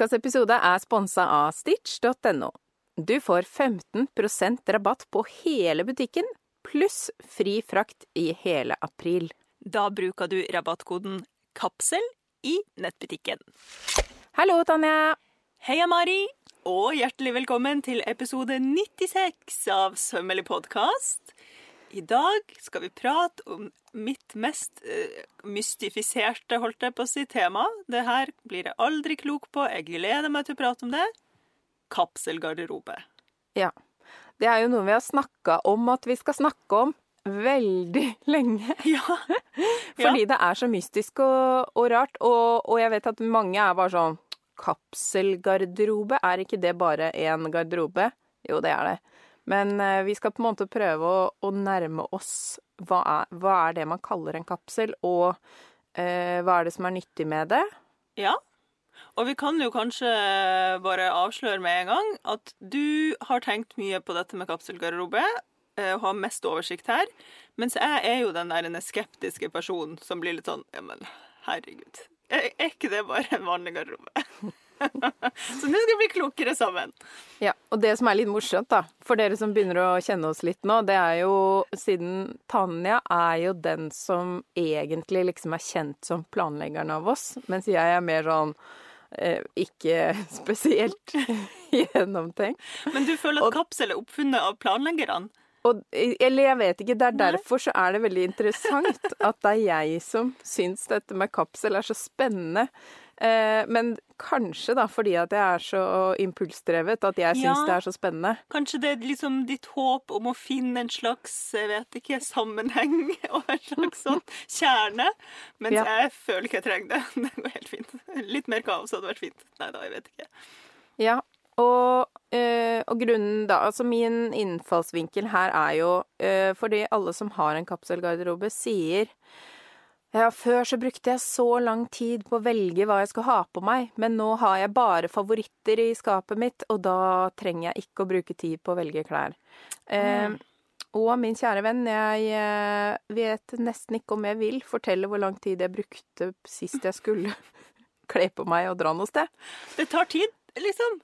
Ukas episode er sponsa av Stitch.no. Du får 15% rabatt på hele butikken, pluss fri frakt i hele april. Da bruker du rabattkoden KAPSEL i nettbutikken. Hallo, Tanja! Heia, Mari! Og hjertelig velkommen til episode 96 av Sømmelig podkast. I dag skal vi prate om mitt mest uh, mystifiserte, holdt jeg på å si, tema. Det her blir jeg aldri klok på. Jeg gleder meg til å prate om det. Kapselgarderobe. Ja. Det er jo noe vi har snakka om at vi skal snakke om veldig lenge. Ja. Fordi det er så mystisk og, og rart. Og, og jeg vet at mange er bare sånn Kapselgarderobe, er ikke det bare én garderobe? Jo, det er det. Men uh, vi skal på en måte prøve å, å nærme oss hva er, hva er, det man kaller en kapsel, og eh, hva er det som er nyttig med det? Ja. Og vi kan jo kanskje bare avsløre med en gang at du har tenkt mye på dette med kapselgarderobe, eh, og har mest oversikt her, mens jeg er jo den der skeptiske personen som blir litt sånn Ja, men herregud. Er ikke det bare en vanlig garderobe? så nå skal vi bli klokere sammen. Ja, og det som er litt morsomt, da, for dere som begynner å kjenne oss litt nå, det er jo siden Tanja er jo den som egentlig liksom er kjent som planleggeren av oss, mens jeg er mer sånn eh, ikke spesielt gjennomtenkt. Men du føler at kapsel er oppfunnet av planleggerne? Og, eller jeg vet ikke. Det er derfor så er det veldig interessant at det er jeg som syns dette med kapsel er så spennende. Eh, men kanskje da fordi at jeg er så impulsdrevet at jeg syns ja, det er så spennende. Kanskje det er liksom ditt håp om å finne en slags jeg vet ikke, sammenheng og en slags sånn kjerne. Mens ja. jeg føler ikke jeg trenger det. Det går helt fint. Litt mer kaos hadde vært fint. Nei da, jeg vet ikke. Ja, og, øh, og, grunnen da Altså min innfallsvinkel her er jo øh, fordi alle som har en kapselgarderobe, sier ja, før så brukte jeg så lang tid på å velge hva jeg skulle ha på meg, men nå har jeg bare favoritter i skapet mitt, og da trenger jeg ikke å bruke tid på å velge klær. Mm. Eh, og min kjære venn, jeg eh, vet nesten ikke om jeg vil fortelle hvor lang tid jeg brukte sist jeg skulle kle på meg og dra noe sted. Det tar tid, liksom.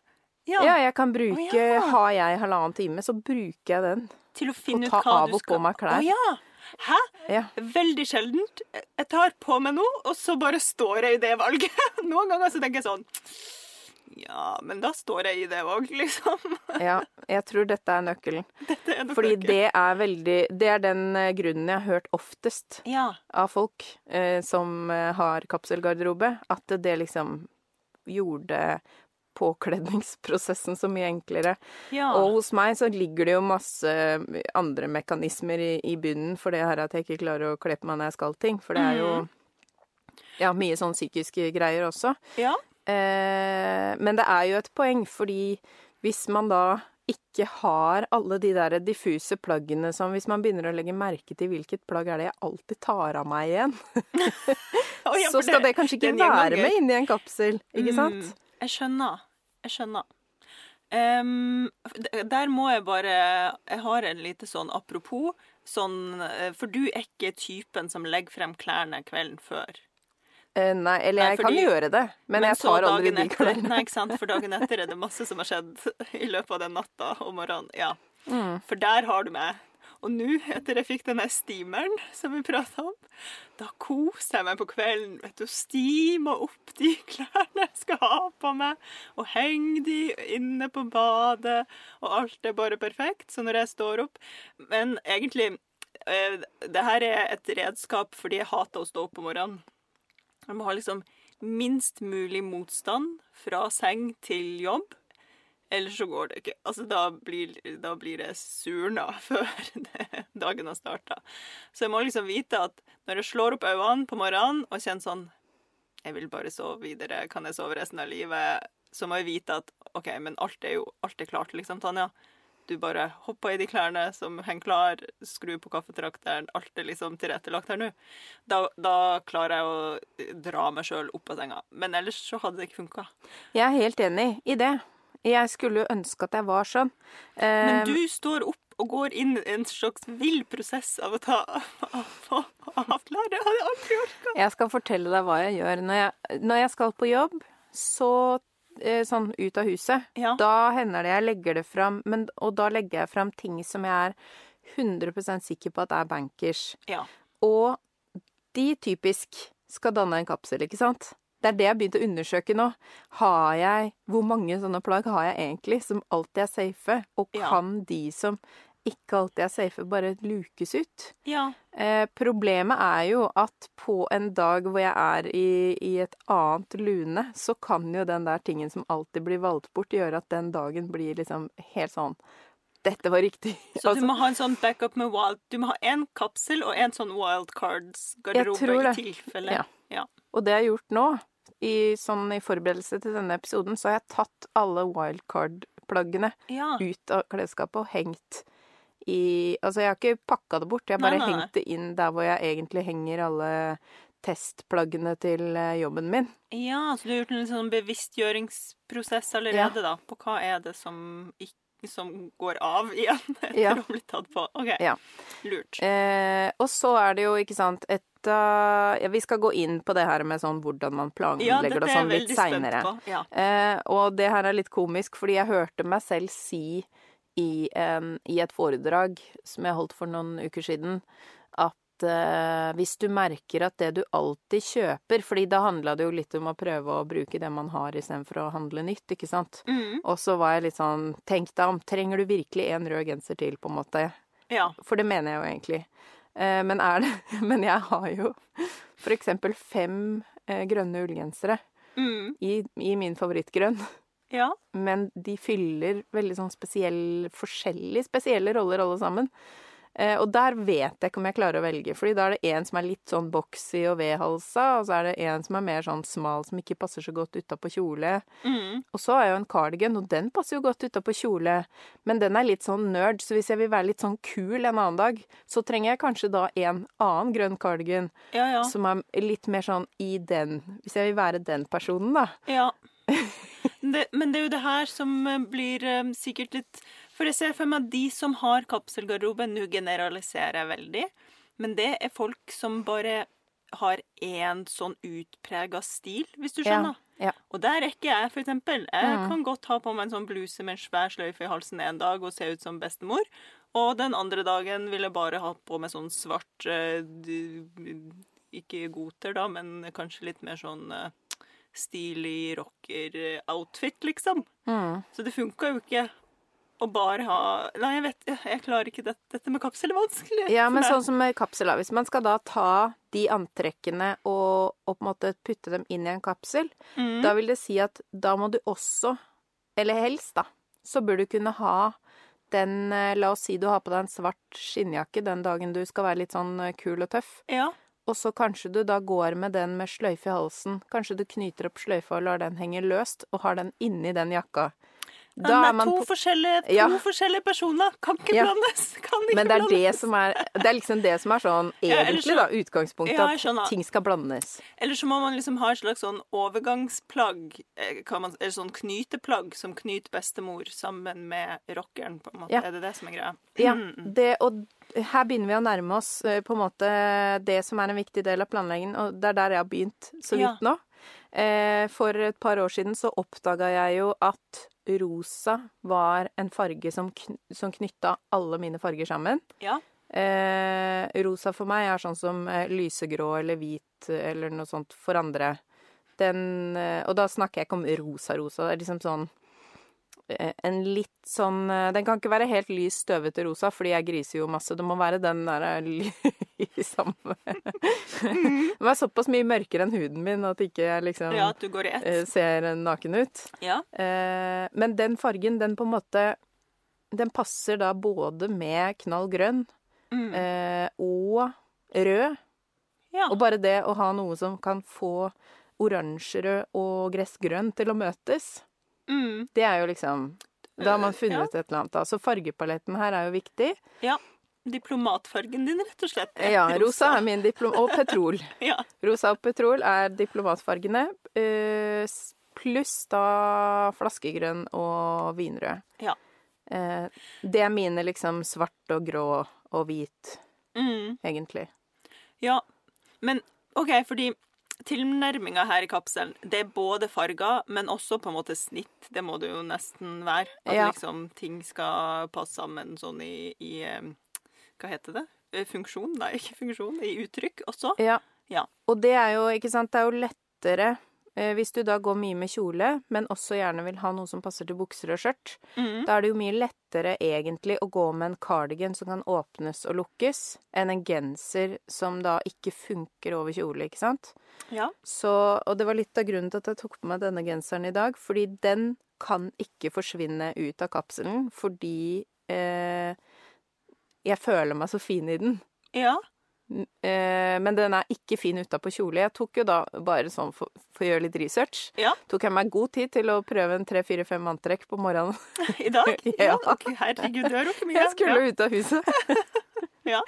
Ja. ja, jeg kan bruke oh, ja. Har jeg halvannen time, så bruker jeg den. Til å finne ut hva du skal Ta av og på meg klær. Oh, ja. Hæ? Ja. Veldig sjeldent. Jeg tar på meg noe, og så bare står jeg i det valget. Noen ganger så tenker jeg sånn Ja, men da står jeg i det òg, liksom. ja, jeg tror dette er nøkkelen. Dette er Fordi nøkkelen. det er veldig Det er den eh, grunnen jeg har hørt oftest ja. av folk eh, som eh, har kapselgarderobe, at det liksom gjorde påkledningsprosessen så mye enklere. Ja. Og hos meg så ligger det jo masse andre mekanismer i, i, bunnen for det her at jeg ikke klarer å kle på meg når jeg skal ting. For det er jo mm. ja, mye sånn psykiske greier også. Ja. Eh, men det er jo et poeng, fordi hvis man da ikke har alle de der diffuse plaggene som Hvis man begynner å legge merke til hvilket plagg er det jeg alltid tar av meg igjen, oh, ja, så skal det, det kanskje ikke være med inni en kapsel, ikke mm. sant? Jeg skjønner. Jeg skjønner. Um, der må jeg bare Jeg har en lite sånn apropos. Sånn, eh, for du er ikke typen som legger frem klærne kvelden før. Uh, nei, eller nei, jeg fordi, kan gjøre det, men, men jeg tar aldri de klærne. Nei, ikke sant, for dagen etter er det masse som har skjedd i løpet av den natta og morgenen. Ja. Mm. For der har du meg. Og nå, etter jeg fikk denne steameren som vi prata om, da koser jeg meg på kvelden vet du, og stimer opp de klærne jeg skal ha på meg, og henger de inne på badet, og alt er bare perfekt. Så når jeg står opp Men egentlig, eh, det her er et redskap fordi jeg hater å stå opp om morgenen. Jeg må ha liksom minst mulig motstand fra seng til jobb. Ellers så går det ikke. Altså, da blir, da blir jeg surna før dagen har starta. Så jeg må liksom vite at når jeg slår opp øynene på morgenen og kjenner sånn Jeg vil bare sove videre, kan jeg sove resten av livet? Så må jeg vite at OK, men alt er jo alt er klart, liksom, Tanja. Du bare hopper i de klærne som henger klar, skrur på kaffetrakteren, alt er liksom tilrettelagt her nå. Da, da klarer jeg å dra meg sjøl opp av senga. Men ellers så hadde det ikke funka. Jeg er helt enig i det. Jeg skulle jo ønske at jeg var sånn. Men du står opp og går inn i en slags vill prosess av å ta avklare. Det hadde jeg aldri orka. Jeg skal fortelle deg hva jeg gjør. Når jeg, når jeg skal på jobb, så eh, sånn ut av huset, ja. da hender det jeg legger det fram, men, og da legger jeg fram ting som jeg er 100% sikker på at er bankers. Ja. Og de typisk skal danne en kapsel, ikke sant? Det er det jeg har begynt å undersøke nå. Har jeg Hvor mange sånne plagg har jeg egentlig som alltid er safe? Og kan ja. de som ikke alltid er safe, bare lukes ut? Ja. Eh, problemet er jo at på en dag hvor jeg er i, i, et annet lune, så kan jo den der tingen som alltid blir valgt bort, gjøre at den dagen blir liksom helt sånn dette var riktig. Så altså, du må ha en sånn backup med wild Du må ha en kapsel og en sånn wildcards-garderobe i tilfelle. Ja. ja. Og det jeg har gjort nå, i, sånn, i forberedelse til denne episoden, så har jeg tatt alle wildcard-plaggene ja. ut av klesskapet og hengt i Altså, jeg har ikke pakka det bort, jeg har bare nei, nei, hengt det inn der hvor jeg egentlig henger alle testplaggene til eh, jobben min. Ja, så du har gjort en sånn bevisstgjøringsprosess allerede, ja. da, på hva er det som ikke som går av igjen etter ja. å bli tatt på. OK. Ja. Lurt. Eh, og så er det jo, ikke sant, et uh, ja, Vi skal gå inn på det her med sånn hvordan man planlegger det og sånn litt seinere. Ja. Eh, og det her er litt komisk, fordi jeg hørte meg selv si i, en, i et foredrag som jeg holdt for noen uker siden, at hvis du merker at det du alltid kjøper fordi da handla det jo litt om å prøve å bruke det man har istedenfor å handle nytt, ikke sant. Mm. Og så var jeg litt sånn Tenk deg om. Trenger du virkelig en rød genser til, på en måte? Ja. For det mener jeg jo egentlig. Uh, men er det Men jeg har jo for eksempel fem uh, grønne ullgensere mm. i, i min favorittgrønn. Ja. Men de fyller veldig sånn spesiell, forskjellige spesielle roller alle sammen. Eh, og der vet jeg ikke om jeg klarer å velge, fordi da er det en som er litt sånn boxy og vedhalsa, og så er det en som er mer sånn smal, som ikke passer så godt utapå kjole. Mm. Og så er jo en cardigan, og den passer jo godt utapå kjole, men den er litt sånn nerd, så hvis jeg vil være litt sånn kul en annen dag, så trenger jeg kanskje da en annen grønn cardigan ja, ja. som er litt mer sånn i den Hvis jeg vil være den personen, da. Ja. det, men det er jo det her som eh, blir um, sikkert litt For jeg ser for meg at de som har kapselgarderobe, nå generaliserer jeg veldig, men det er folk som bare har én sånn utprega stil, hvis du skjønner. Ja, ja. Og der er ikke jeg, for eksempel. Jeg mm. kan godt ha på meg en sånn bluse med en svær sløyfe i halsen en dag og se ut som bestemor, og den andre dagen vil jeg bare ha på meg sånn svart uh, Ikke goter, da, men kanskje litt mer sånn uh, stilig rocker-outfit, liksom. Mm. Så det funka jo ikke å bare ha Nei, jeg vet Jeg klarer ikke dette. Dette med kapsel er vanskelig. Ja, men sånn som med kapsel, Hvis man skal da ta de antrekkene og, og, på en måte putte dem inn i en kapsel, mm. da vil det si at da må du også, eller helst, da, så bør du kunne ha den eh, La oss si du har på deg en svart skinnjakke den dagen du skal være litt sånn eh, kul og tøff. Ja og så kanskje du da går med den med sløyfe i halsen. Kanskje du knyter opp sløyfa og lar den henge løst, og har den inni den jakka. Da er man to, forskjellige, to ja. forskjellige, personer. Kan ikke ja. blandes. Kan ikke Men det er, det, som er, det er liksom det som er sånn egentlig, så, da, utgangspunktet. at ting skal blandes. Eller så må man liksom ha et slags sånn overgangsplagg, eh, man, eller sånn knyteplagg som knyter bestemor sammen med rockeren, på en måte. Er det det som er greia? Ja. Mm. Det, og her begynner vi å nærme oss eh, på en måte det som er en viktig del av planleggingen, og det er der jeg har begynt så vidt nå. Eh, for et par år siden så oppdaga jeg jo at rosa var en farge som, kn som knytta alle mine farger sammen. Ja. Eh, rosa for meg er sånn som eh, lysegrå eller hvit eller noe sånt for andre. Den eh, Og da snakker jeg ikke om rosa-rosa. Det er liksom sånn Eh, en litt sånn eh, Den kan ikke være helt lys, støvete rosa, fordi jeg griser jo masse. Det må være den der liksom Det var såpass mye mørkere enn huden min at ikke jeg liksom ja, eh, ser naken ut. Ja. Men den fargen, den på en måte Den passer da både med knall grønn mm. og rød. Ja. Og bare det å ha noe som kan få oransjerød og gressgrønn til å møtes Mm. Det er jo liksom Da har man eh, funnet ja. et eller annet. da. Så fargepaletten her er jo viktig. Ja. Diplomatfargen din, rett og slett. Ja, rosa er min diplom... Og petrol. ja. Rosa og petrol er diplomatfargene. Eh, pluss da flaskegrønn og vinrød. Ja. Eh, det er mine liksom svart og grå og hvit, mm. egentlig. Ja. Men OK, fordi tilnærminga her i kapselen, det er både farger, men også på en måte snitt. Det må det jo nesten være. At ja. liksom ting skal passe sammen sånn i, i Hva heter det? Eh, funksjon? Nei, ikke funksjon. I uttrykk også. Ja. ja. Og det er jo, ikke sant, det er jo lettere hvis du da går mye med kjole, men også gjerne vil ha noe som passer til bukser og skjørt, mm. da er det jo mye lettere egentlig å gå med en cardigan som kan åpnes og lukkes, enn en genser som da ikke funker over kjole, ikke sant? Ja. Så, og det var litt av grunnen til at jeg tok på meg denne genseren i dag, fordi den kan ikke forsvinne ut av kapselen, fordi eh, jeg føler meg så fin i den. Ja. Eh, men den er ikke fin utapå kjole. Jeg tok jo da bare sånn for, for, å gjøre litt research. Ja. Tok jeg meg god tid til å prøve en tre-fire-fem antrekk på morgenen. I dag? ja. Okay, herregud, du har rukket mye. Jeg skulle ja. ut av huset. ja.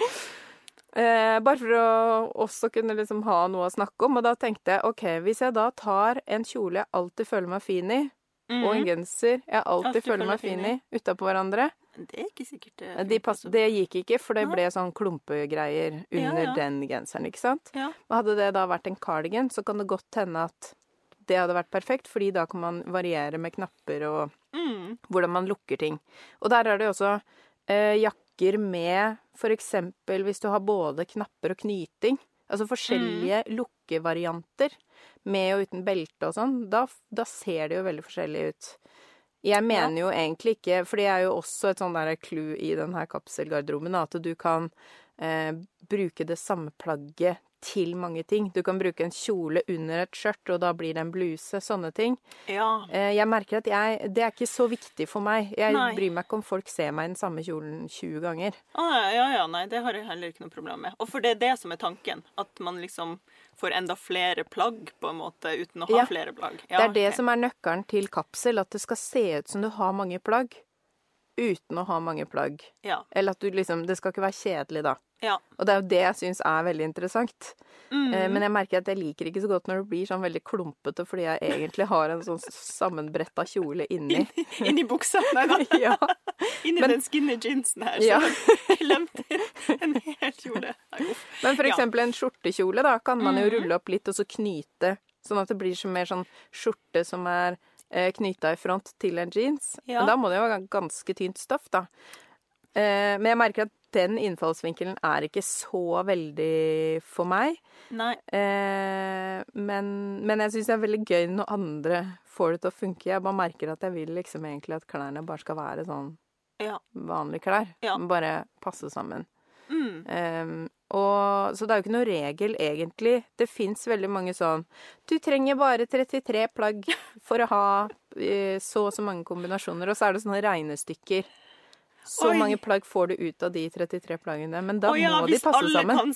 Eh, bare for å også kunne liksom ha noe å snakke om. Og da tenkte jeg OK, hvis jeg da tar en kjole jeg alltid føler meg fin i, mm og en mhm. genser jeg alltid, føler meg fin i, utapå hverandre det er ikke sikkert det De pass, Det gikk ikke, for det ble sånn klumpegreier under ja, ja. den genseren, ikke sant? Ja. Hadde det da vært en cardigan, så kan det godt hende at det hadde vært perfekt, fordi da kan man variere med knapper og mm. hvordan man lukker ting. Og der er det også eh, jakker med for eksempel hvis du har både knapper og knyting. Altså forskjellige mm. Lukkevarianter med og uten belte og sånn. Da, da ser det jo veldig forskjellig ut. Jeg mener jo egentlig ikke For det er jo også et sånn der clou i den her kapselgarderoben, at du kan eh, bruke det samme plagget til mange ting. Du kan bruke en kjole under et skjørt, og da blir det en bluse. Sånne ting. Ja. Eh, jeg merker at jeg Det er ikke så viktig for meg. Jeg nei. bryr meg ikke om folk ser meg i den samme kjolen 20 ganger. Ah, ja, ja, nei, det har jeg heller ikke noe problem med. Og for det er det som er tanken. At man liksom får enda flere plagg, på en måte, uten å ha ja. flere plagg. Ja, det er det som er nøkkelen til kapsel. At det skal se ut som du har mange plagg uten å ha mange plagg. Ja. Eller at du liksom Det skal ikke være kjedelig, da. Ja. Og det er jo det jeg syns er veldig interessant. Mm. Eh, men jeg merker at jeg liker ikke så godt når det blir sånn veldig klumpete, fordi jeg egentlig har en sånn sammenbretta kjole inni. Inni inni buksa? Nei da. ja. Inni men, den skinny jeansen her, så ja. klemt inn en hel kjole. Men for eksempel en skjortekjole, da, kan man jo mm. rulle opp litt og så knyte, sånn at det blir så mer sånn skjorte som er eh, knyta i front til en jeans. Ja. Men da må det jo være ganske tynt stoff, da. Eh, men jeg merker at den innfallsvinkelen er ikke så veldig for meg. Nei. Eh, men, men, jeg syns det er veldig gøy når andre får det til å funke. Jeg bare merker at jeg vil liksom egentlig at klærne bare skal være sånn ja. vanlige klær. Ja. Bare passe sammen. Mm. Eh, og, så det er jo ikke noe regel, egentlig. Det fins veldig mange sånn Du trenger bare 33 plagg for å ha eh, så og så mange kombinasjoner. Og så er det sånne regnestykker. Så Oi. mange plagg får du ut av de 33 plaggene. Men da ja, må de passe sammen. Hvis alle kan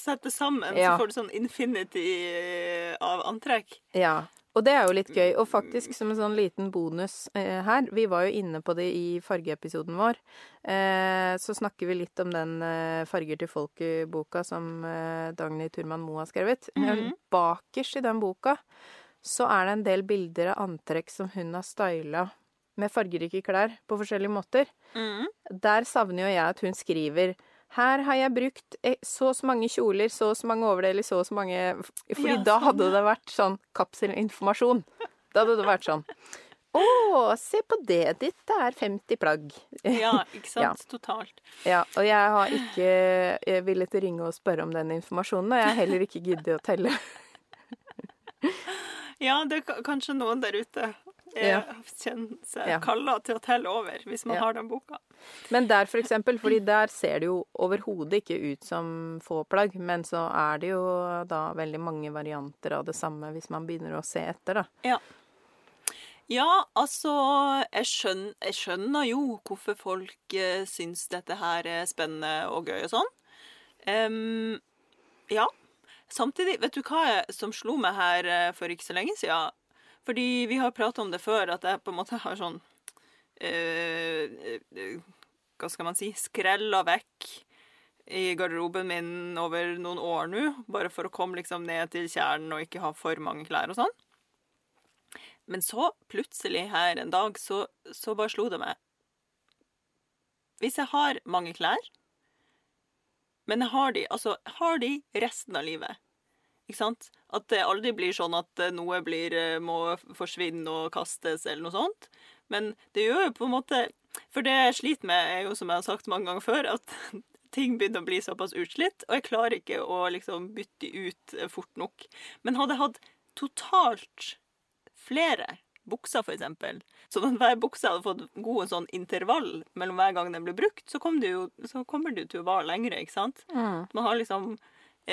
sette sammen, ja. så får du sånn infinity eh, av antrekk. Ja. Og det er jo litt gøy. Og faktisk som en sånn liten bonus eh, her Vi var jo inne på det i fargeepisoden vår. Eh, så snakker vi litt om den eh, Farger til folket-boka som eh, Dagny Turman Moe har skrevet. Mm -hmm. Bakerst i den boka så er det en del bilder av antrekk som hun har styla med fargerike klær på forskjellige måter. Mm. Der savner jo jeg at hun skriver her har jeg brukt eh, så og så mange kjoler, så og så mange overdeler, så og så mange Fordi ja, da hadde sånn, det vært sånn kapselinformasjon. Da hadde det vært sånn Å, se på det ditt, det er 50 plagg. Ja, ikke sant. Ja. Totalt. Ja, og jeg har ikke villet ringe og spørre om den informasjonen, og jeg har heller ikke giddet å telle. ja, det er kanskje noen der ute ja. kjenner seg ja. kalla til å telle over, hvis man ja. har den boka. Men der, for eksempel, fordi der ser det jo overhodet ikke ut som få plagg, men så er det jo da veldig mange varianter av det samme hvis man begynner å se etter, da. Ja. Ja, altså jeg skjønner, jeg skjønner, jo hvorfor folk eh, syns dette her er spennende og gøy og sånn. Um, ja. Samtidig, vet du hva som slo meg her uh, for ikke så lenge siden? Fordi vi har prata om det før, at jeg på en måte har sånn øh, Hva skal man si Skrella vekk i garderoben min over noen år nå, bare for å komme liksom ned til kjernen og ikke ha for mange klær og sånn. Men så, plutselig her en dag, så, så bare slo det meg Hvis jeg har mange klær, men jeg har de, altså, har de resten av livet Ikke sant? At det aldri blir sånn at eh, noe blir, eh, må forsvinne og kastes eller noe sånt. Men det gjør jo på en måte For det jeg sliter med, er jo som jeg har sagt mange ganger før, at ting begynner å bli såpass utslitt, og jeg klarer ikke å liksom bytte ut eh, fort nok. Men hadde jeg hatt totalt flere bukser, eksempel, så at hver bukse hadde fått god sånn intervall mellom hver gang den ble brukt, så, kom det jo, så kommer det jo til å vare lengre, ikke sant? Mm. Man har liksom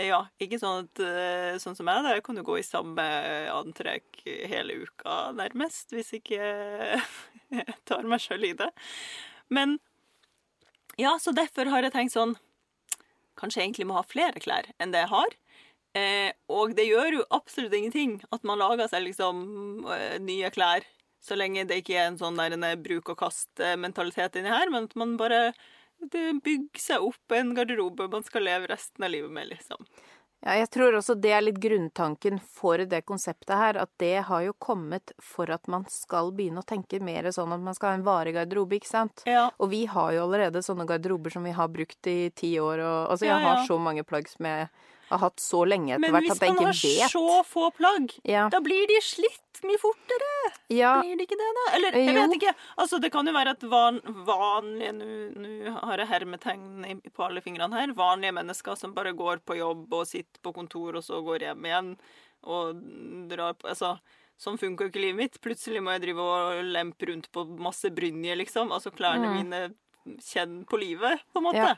ja, ikke sånn at eh, sånn som meg, da. Jeg kan jo gå i samme antrekk hele uka, nærmest, hvis ikke jeg tar meg sjøl i det. Men ja, så derfor har jeg tenkt sånn Kanskje jeg egentlig må ha flere klær enn det jeg har. Eh, og det gjør jo absolutt ingenting at man lager seg liksom eh, nye klær, så lenge det ikke er en sånn der en bruk og kast-mentalitet inni her, men at man bare det bygger seg opp en garderobe man skal leve resten av livet med, liksom. Ja, jeg tror også det er litt grunntanken for det konseptet her, at det har jo kommet for at man skal begynne å tenke mer sånn at man skal ha en varig garderobe, ikke sant? Ja. Og vi har jo allerede sånne garderober som vi har brukt i ti år, og altså jeg ja, ja. har så mange plagg som jeg har hatt så lenge etter hvert at jeg ikke vet. Men hvis man har så få plagg, ja. da blir de slitt mye fortere. Ja. Blir de ikke det, da? Eller jeg jo. vet ikke. Altså, det kan jo være at van, vanlige Nå har jeg hermetegn på alle fingrene her. Vanlige mennesker som bare går på jobb og sitter på kontor, og så går hjem igjen og drar på Altså Sånn funker jo ikke livet mitt. Plutselig må jeg drive og lempe rundt på masse brynje, liksom. Altså klærne mm. mine kjenn på livet, på en måte. Ja.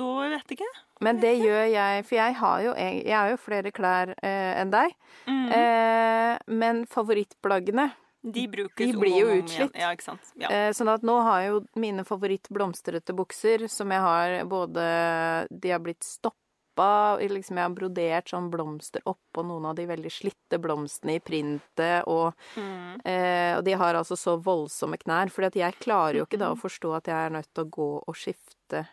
Så jeg vet ikke. Men det gjør jeg, for jeg har jo, jeg har jo flere klær eh, enn deg. Mm. Eh, men favorittplaggene de, de blir jo utslitt. Ja. Ja. Eh, sånn at nå har jeg jo mine favorittblomstrete bukser, som jeg har både De har blitt stoppa Liksom jeg har brodert sånn blomster oppå noen av de veldig slitte blomstene i printet, og, mm. eh, og de har altså så voldsomme knær. For jeg klarer jo ikke da å forstå at jeg er nødt til å gå og skifte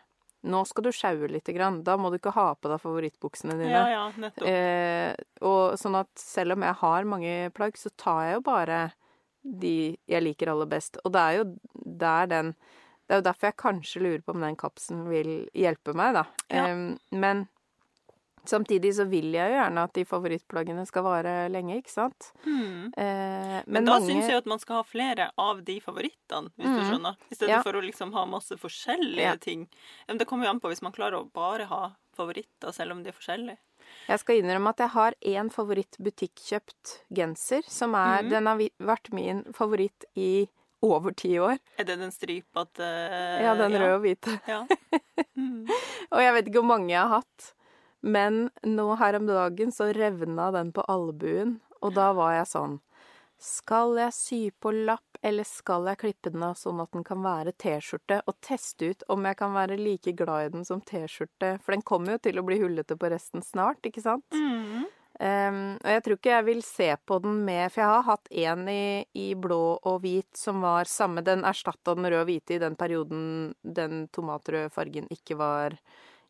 nå skal du sjaue lite grann. Da må du ikke ha på deg favorittbuksene dine. Ja, ja, nettopp. Eh, og sånn at selv om jeg har mange plagg, så tar jeg jo bare de jeg liker aller best. Og det er jo der den Det er jo derfor jeg kanskje lurer på om den kapsen vil hjelpe meg, da. Ja. Eh, men Samtidig så vil jeg jo gjerne at de favorittplaggene skal vare lenge, ikke sant? Mm. Eh, men, men, da mange... syns jeg at man skal ha flere av de favorittene, hvis mm. du skjønner. I stedet ja. for å liksom ha masse forskjellige ja. ting. Men det kommer jo an på hvis man klarer å bare ha favoritter, selv om de er forskjellige. Jeg skal innrømme at jeg har én favorittbutikkjøpt genser, som er mm. Den har vært min favoritt i over ti år. Er det den stripete uh, Ja, den røde og hvite. Ja. Mm. og jeg vet ikke hvor mange jeg har hatt. Men nå her om dagen så revna den på albuen, og da var jeg sånn Skal jeg sy på lapp, eller skal jeg klippe den av sånn at den kan være T-skjorte, og teste ut om jeg kan være like glad i den som T-skjorte? For den kommer jo til å bli hullete på resten snart, ikke sant? Mm. Um, og jeg tror ikke jeg vil se på den med For jeg har hatt en i, i blå og hvit som var samme Den erstatta den røde og hvite i den perioden den tomatrøde fargen ikke var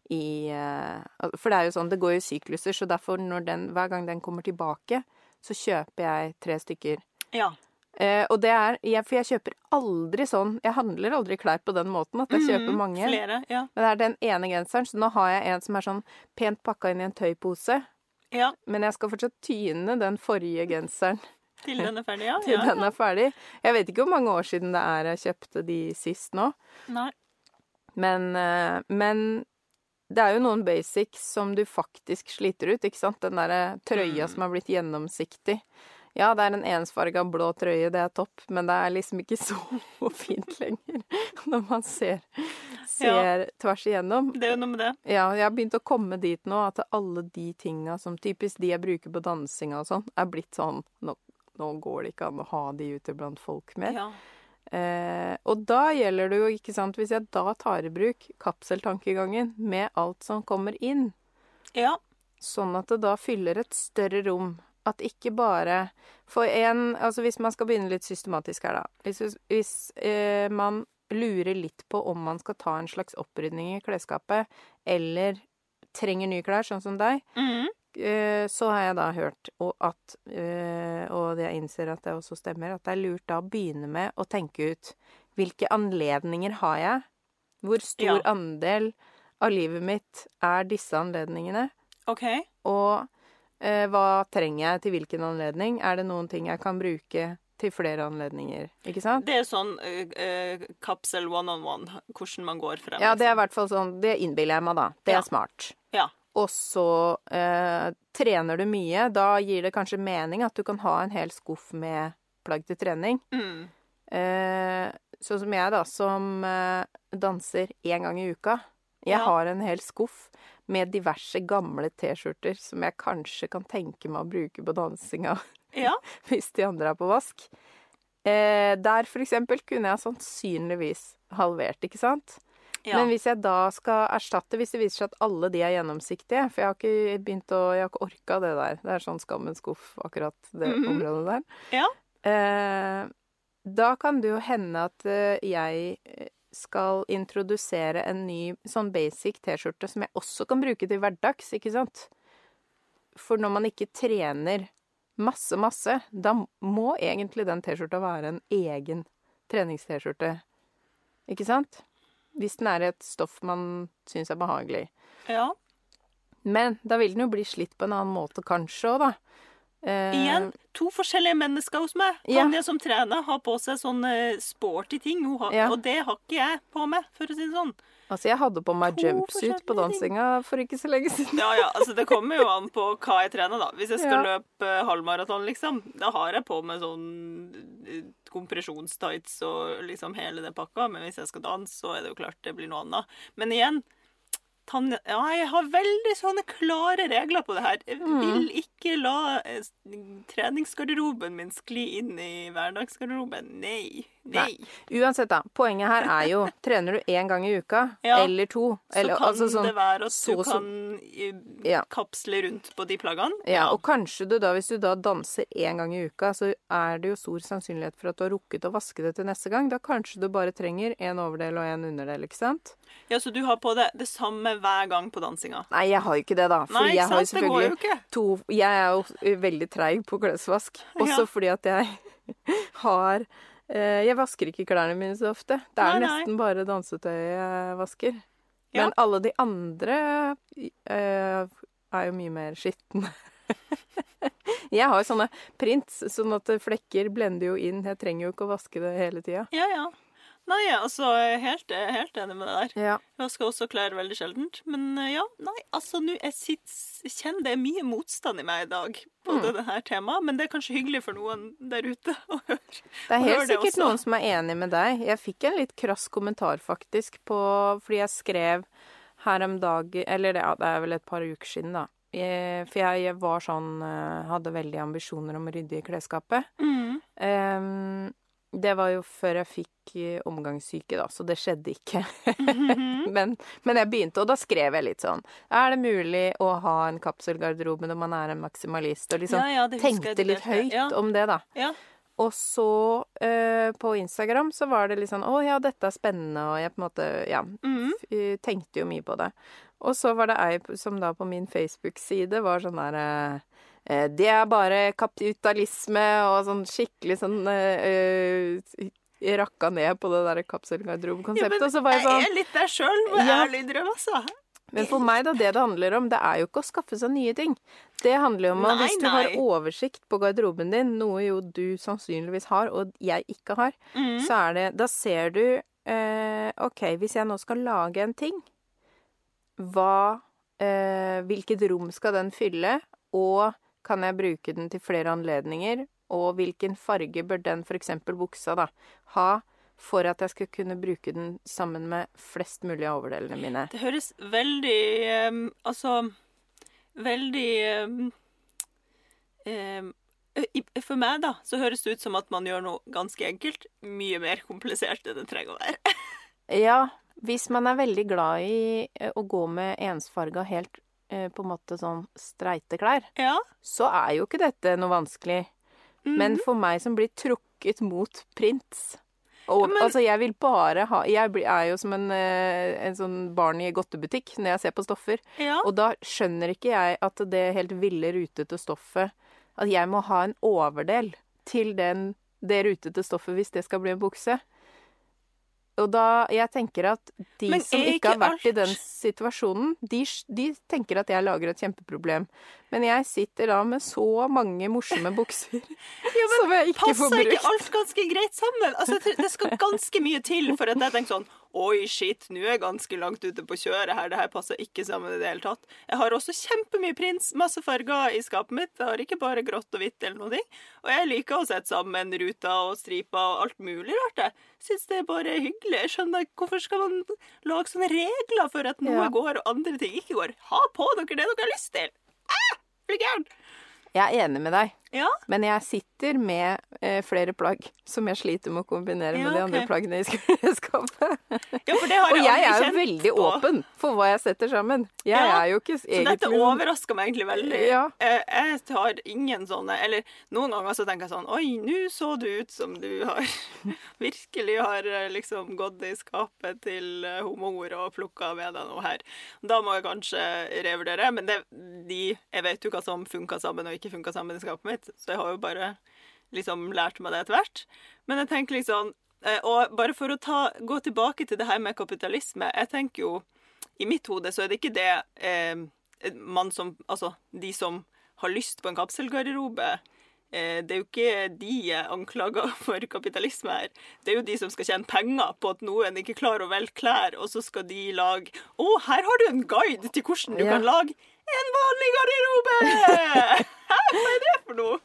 i eh, For det er jo sånn, det går i sykluser, så derfor når den, hver gang den kommer tilbake, så kjøper jeg tre stykker. Ja. Eh, og det er jeg, For jeg kjøper aldri sånn Jeg handler aldri klær på den måten at jeg mm, kjøper mange. Flere, ja. Men det er den ene genseren, så nå har jeg en som er sånn pent pakka inn i en tøypose. Ja. Men jeg skal fortsatt tyne den forrige genseren. Til den er ferdig, ja. Til ja. den er ferdig. Jeg vet ikke hvor mange år siden det er jeg kjøpte de sist nå. Nei. Men, eh, men det er jo noen basics som du faktisk sliter ut, ikke sant? Den derre trøya mm. som har blitt gjennomsiktig. Ja, det er en ensfarga blå trøye, det er topp, men det er liksom ikke så fint lenger når man ser, ser ja, tvers igjennom. Det er jo noe med det. Ja, jeg har begynt å komme dit nå at alle de tinga som typisk de jeg bruker på dansinga og sånn, er blitt sånn nå, nå, går det ikke an å ha de ute blant folk mer. Ja. Eh, og da gjelder det jo, ikke sant, hvis jeg da tar i bruk kapseltankegangen med alt som kommer inn, ja. sånn at det da fyller et større rom. At ikke bare For en Altså hvis man skal begynne litt systematisk her, da. Hvis, hvis eh, man lurer litt på om man skal ta en slags opprydning i klesskapet, eller trenger nye klær, sånn som deg, mm. Eh, så har jeg da hørt, og at eh, Og jeg innser at det også stemmer, at det er lurt da å begynne med å tenke ut hvilke anledninger har jeg? Hvor stor ja. andel av livet mitt er disse anledningene? Ok. Og Eh, hva trenger jeg til hvilken anledning? Er det noen ting jeg kan bruke til flere anledninger? Ikke sant? Det er sånn uh, kapsel one on one, hvordan man går frem. Ja, det er i liksom. hvert fall sånn Det innbiller jeg meg, da. Det ja. er smart. Ja. Og så eh, trener du mye. Da gir det kanskje mening at du kan ha en hel skuff med plagg til trening. Mm. Eh, sånn som jeg, da, som danser én gang i uka. Jeg ja. har en hel skuff med diverse gamle T-skjorter som jeg kanskje kan tenke meg å bruke på dansinga ja. hvis de andre er på vask. Eh, der for eksempel kunne jeg sannsynligvis halvert, ikke sant? Ja. Men hvis jeg da skal erstatte Hvis det viser seg at alle de er gjennomsiktige For jeg har ikke begynt å Jeg har ikke orka det der. Det er sånn skammens skuff, akkurat det mm -hmm. området der. Ja. Eh, da kan det jo hende at eh, jeg skal introdusere en ny sånn basic T-skjorte som jeg også kan bruke til hverdags, ikke sant? For når man ikke trener masse, masse, da må egentlig den T-skjorta være en egen trenings-T-skjorte. Ikke sant? Hvis den er et stoff man syns er behagelig. Ja. Men da vil den jo bli slitt på en annen måte kanskje òg, da. Eh, Igjen to forskjellige mennesker hos meg. Tanja ja. som trener, har på seg sånne sporty ting. Har, ja. Og det har ikke jeg på meg, for å si det sånn. Altså, jeg hadde på meg jumpsuit på dansinga for ikke så lenge siden. Ja, ja, altså Det kommer jo an på hva jeg trener, da. Hvis jeg skal ja. løpe halvmaraton, liksom, da har jeg på meg sånn eh, kompresjonstights og liksom hele det pakka. Men hvis jeg skal danse, så er det jo klart det blir noe annet. Men igjen, Tanja Ja, jeg har veldig sånne klare regler på det her. Jeg mm. vil ikke la eh, treningsgarderoben min skli inn i hverdagsgarderoben. Nei. Nei. Uansett, da. Poenget her er jo Trener du én gang i uka, ja, eller to eller, Så kan altså, sånn, det være at så, du kan ja. kapsle rundt på de plaggene. Ja. og kanskje du da, hvis du da danser én gang i uka, så er det jo stor sannsynlighet for at du har rukket å vaske det til neste gang. Da kanskje du bare trenger en overdel og en underdel, ikke sant? Ja, Så du har på det det samme hver gang på dansinga? Nei, jeg har jo ikke det, da. For Nei, jeg går jo ikke. To, jeg er jo veldig treig på klesvask. Også ja. fordi at jeg har jeg vasker ikke klærne mine så ofte. Det er nei, nesten bare dansetøyet jeg vasker. Ja. Men alle de andre uh, er jo mye mer skitne. jeg har jo sånne prints, sånn at flekker blender jo inn. Jeg trenger jo ikke å vaske det hele tida. Ja, ja. Nei, altså, jeg helt, helt enig med deg der. Ja. Jeg vasker også klær veldig sjeldent. Men eh, ja, nei, altså nå Jeg sitter, kjenner det er mye motstand i meg i dag på mm. dette temaet, men det er kanskje hyggelig for noen der ute å høre. Det er helt sikkert også. noen som er enig med deg. Jeg fikk en litt krass kommentar, faktisk, på Fordi jeg skrev her om dagen Eller ja, det er vel et par uker siden, da. Jeg, for jeg, jeg, var sånn eh, Hadde veldig ambisjoner om å rydde i klesskapet. Mm. Um, det var jo før jeg fikk eh, omgangssyke, da, så det skjedde ikke. -hmm. men, men, jeg begynte, og da skrev jeg litt sånn Er det mulig å ha en kapselgarderobe når man er en maksimalist? Og liksom ja, ja, tenkte litt høyt ja. om det, da. Og så eh, på Instagram så var det litt sånn Å ja, dette er spennende, og jeg på en måte Ja. Mm -hmm. Tenkte jo mye på det. Og så var det ei som da på min Facebook-side var sånn Eh, det er bare kapitalisme og sånn skikkelig sånn uh, Rakka ned på det der kapselgarderobekonseptet. Ja, men jeg, sånn, jeg er litt der sjøl, må ja. ærlig innrømme, altså. Men for meg, da, det det handler om, det er jo ikke å skaffe seg nye ting. Det handler jo om at hvis du har oversikt på garderoben din, noe jo du sannsynligvis har, og jeg ikke har, mm. så er det Da ser du eh, OK, hvis jeg nå skal lage en ting, hva eh, Hvilket rom skal den fylle, og kan jeg bruke den til flere anledninger? Og hvilken farge bør den, f.eks. buksa, da, ha for at jeg skal kunne bruke den sammen med flest mulig av overdelene mine? Det høres veldig um, Altså Veldig um, um, For meg, da, så høres det ut som at man gjør noe ganske enkelt mye mer komplisert enn det trenger å være. ja, hvis man er veldig glad i å gå med ensfarga helt Eh, på en måte sånn streite klær, ja. så er jo ikke dette noe vanskelig. Mm. Men for meg som blir trukket mot prints og, ja, men... Altså, jeg vil bare ha Jeg er jo som en, eh, en sånn barn i godtebutikk når jeg ser på stoffer. Ja. Og da skjønner ikke jeg at det helt ville, rutete stoffet At jeg må ha en overdel til den, det rutete stoffet hvis det skal bli en bukse. Og da, jeg tenker at de Men som ikke har vært alt... i den situasjonen, de, de, tenker at jeg lager et kjempeproblem. Men jeg sitter da med så mange morsomme bukser ja, som jeg ikke får brukt. Passer ikke alt ganske greit sammen? Altså, det skal ganske mye til for at jeg tenker sånn Oi, shit, nå er jeg ganske langt ute på kjøret her. Det her passer ikke sammen i det hele tatt. Jeg har også kjempemye prins, masse farger i skapet mitt. Jeg har ikke bare grått og hvitt eller noe. Og jeg liker å sette sammen ruter og striper og alt mulig rart. Jeg syns det er bare hyggelig. Jeg skjønner ikke hvorfor skal man lage sånne regler for at noe ja. går og andre ting ikke går. Ha på dere det dere har lyst til. Ah, blir gæren. Jeg er enig med deg. Ja. Men jeg sitter med eh, flere plagg som jeg sliter med å kombinere ja, med de andre plaggene i skapet. Ja, har jeg og jeg er jo veldig på. åpen for hva jeg setter sammen. Jeg er jo ikke egentlig Så dette overrasker meg egentlig veldig. Ja. Jeg, har ingen sånne Eller noen ganger så tenker jeg sånn Oi, nå så du ut som du har virkelig har eh, liksom gått i skapet til homoer og plukka med deg noe her. Da må jeg kanskje revurdere. Men det, de, jeg vet jo hva som funka sammen og ikke funka sammen i skapet mitt litt, så jeg har jo bare liksom lært meg det etter hvert. Men jeg tenker liksom Og bare for å ta, gå tilbake til det her med kapitalisme Jeg tenker jo I mitt hode så er det ikke det eh, man som Altså, de som har lyst på en kapselgarderobe eh, det er jo ikke de jeg anklager for kapitalisme her. Det er jo de som skal tjene penger på at noen ikke klarer å velge klær, og så skal de lage Å, her har du en guide til hvordan du ja. kan lage en vanlig garderobe! Hva er det for noe?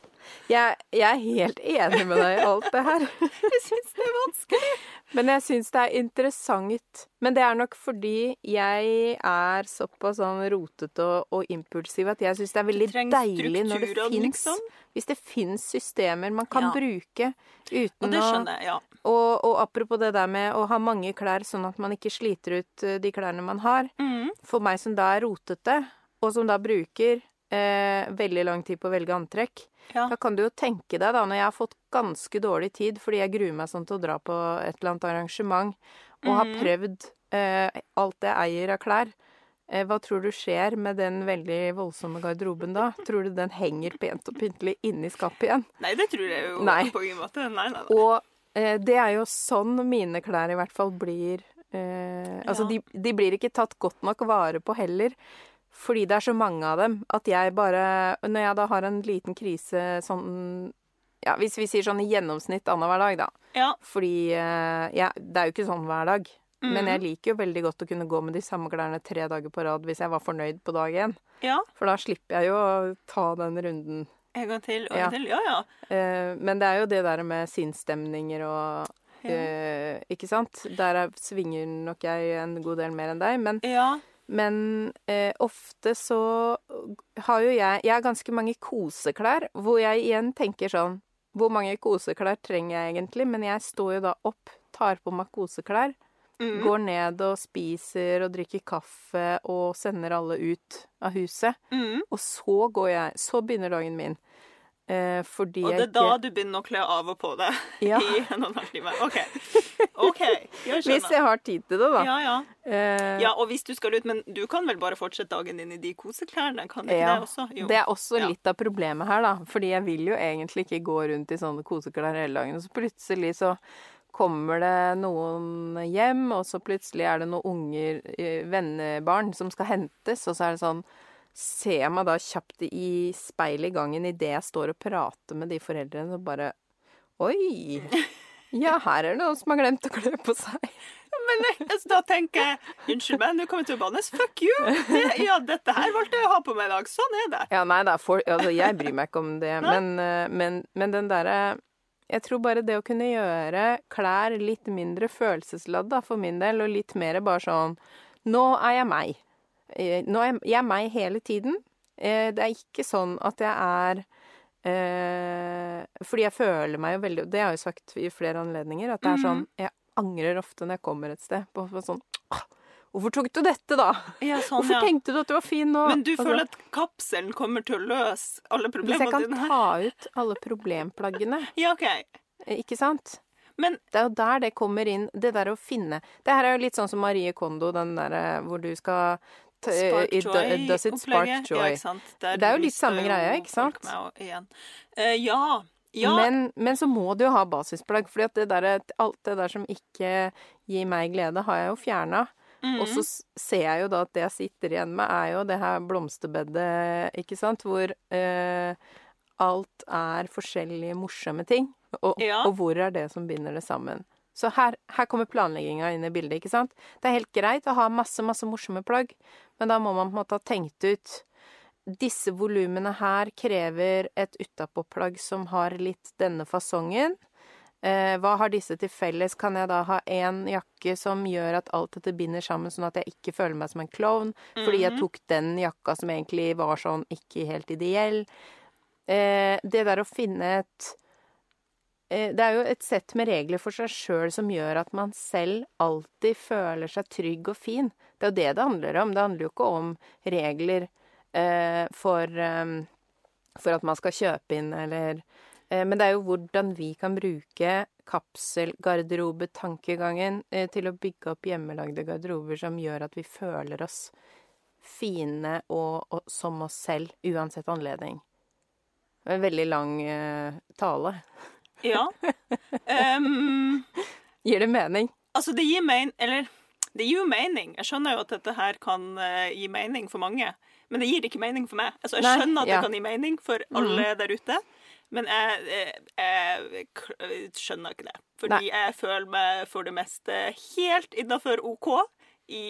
Jeg, jeg, er helt enig med deg i alt det her. jeg syns det er vanskelig. Men jeg syns det er interessant. Men det er nok fordi jeg er såpass sånn rotete og, og, impulsiv at jeg syns det er veldig deilig når det fins liksom. Hvis det fins systemer man kan ja. bruke uten og det skjønner jeg, ja. Og, og, apropos det der med å ha mange klær sånn at man ikke sliter ut eh, de klærne man har. Mm. For meg som da er rotete, og som da bruker eh, veldig lang tid på å velge antrekk. Ja. Da kan du jo tenke deg, da, når jeg har fått ganske dårlig tid fordi jeg gruer meg sånn til å dra på et eller annet arrangement, og mm. har mhm. prøvd eh, alt jeg eier av klær, eh, hva tror du skjer med den veldig voldsomme garderoben da? Tror du den henger pent og pyntelig inni skapet igjen? Nei, det tror jeg jo nei. på ingen måte. Nei, nei, nei. Og eh, det er jo sånn mine klær i hvert fall blir eh, Altså, ja. de, de blir ikke tatt godt nok vare på heller fordi det er så mange av dem, at jeg bare Når jeg da har en liten krise sånn Ja, hvis vi sier sånn i gjennomsnitt annenhver dag, da. Ja. Fordi eh, ja, Det er jo ikke sånn hver dag. Mm. Men jeg liker jo veldig godt å kunne gå med de samme klærne tre dager på rad hvis jeg var fornøyd på dag én. Ja. For da slipper jeg jo å ta den runden. En gang til og en gang til. Ja, ja. Uh, men det er jo det der med sinnsstemninger og uh, Ikke sant? Der er, svinger nok jeg en god del mer enn deg. Men ja. Men eh, ofte så har jo jeg Jeg har ganske mange koseklær, hvor jeg igjen tenker sånn Hvor mange koseklær trenger jeg egentlig? Men jeg står jo da opp, tar på meg koseklær, mm. går ned og spiser og drikker kaffe og sender alle ut av huset. Mm. Og så går jeg Så begynner dagen min. Eh, fordi og det er da du begynner å kle av og på deg ja. i en og en halv time? OK. OK, jeg. Hvis jeg har tid til det, da. Ja, ja. Eh, ja, og hvis du skal ut Men du kan vel bare fortsette dagen din i de koseklærne? Kan ikke ja. det også? Jo. Det er også ja. litt av problemet her, da. Fordi jeg vil jo egentlig ikke gå rundt i sånne koseklær hele dagen. Og så plutselig så kommer det noen hjem, og så plutselig er det noen unger, eh, vennebarn, som skal hentes, og så er det sånn ser jeg meg da kjapt i speilet i gangen idet jeg står og prater med de foreldrene, og bare Oi! Ja, her er det noen som har glemt å klø på seg. Men altså, da tenker jeg Unnskyld meg, nå kommer jeg til å bannes. Fuck you! Det, ja, dette her valgte jeg å ha på meg i dag. Sånn er det. Ja, nei da, for, altså, jeg bryr meg ikke om det. Men, eh, men, men den derre jeg tror bare det å kunne gjøre klær litt mindre følelsesladda for min del, og litt mer bare sånn Nå er jeg meg. Eh, nå er jeg meg hele tiden. Eh, det er ikke sånn at jeg er eh, Fordi jeg føler meg jo veldig Det har jeg jo sagt i flere anledninger, at det er sånn mhm. Jeg angrer ofte når jeg kommer et sted. På, på sånn Hvorfor tok du dette, da? Ja, sånn, Hvorfor ja. tenkte du at du var fin nå? Men du altså, føler at kapselen kommer til å løse alle problemene dine? Hvis jeg kan ta ut alle problemplaggene. ja, ok. Ikke sant? Men det er jo der det kommer inn, det der å finne Det her er jo litt sånn som Marie Kondo, den derre hvor du skal Spark joy Does it spark joy? Ja. Der det er jo litt samme greia, ikke sant? Uh, ja. Ja. Men, men, så må du jo ha basisplagg, for alt det der som ikke gir meg glede, har jeg jo fjerna. Mm. Og så ser jeg jo da at det jeg sitter igjen med, er jo det her blomsterbedet, ikke sant, hvor uh, alt er forskjellige morsomme ting. Og, ja. og, hvor er det som binder det sammen? Så her, her kommer planlegginga inn i bildet, ikke sant. Det er helt greit å ha masse, masse morsomme plagg, men da må man på en måte ha tenkt ut disse volumene her krever et utapåplagg som har litt denne fasongen. Eh, hva har disse til felles? Kan jeg da ha én jakke som gjør at alt dette binder sammen, sånn at jeg ikke føler meg som en klovn? Fordi jeg mhm. tok den jakka som egentlig var sånn ikke helt ideell. Eh, det der å finne et Det er jo et sett med regler for seg sjøl som gjør at man selv alltid føler seg trygg og fin. Det er jo det det handler om. Det handler jo ikke om regler eh, for, eh, for at man skal kjøpe inn, eller Eh, men det er jo hvordan vi kan bruke kapselgarderobetankegangen eh, til å bygge opp hjemmelagde garderober som gjør at vi føler oss fine og, og som oss selv, uansett anledning. En veldig lang uh, tale. Ja. Um, gir det mening? Altså, det gir mening Eller, det gir jo mening. Jeg skjønner jo at dette her kan uh, gi mening for mange. Men det gir ikke mening for meg. Altså, jeg skjønner at ja. det kan gi mening for alle mm. der ute. Men jeg, jeg, jeg, skjønner ikke det. Fordi Nei. jeg føler meg for det meste helt innafor OK i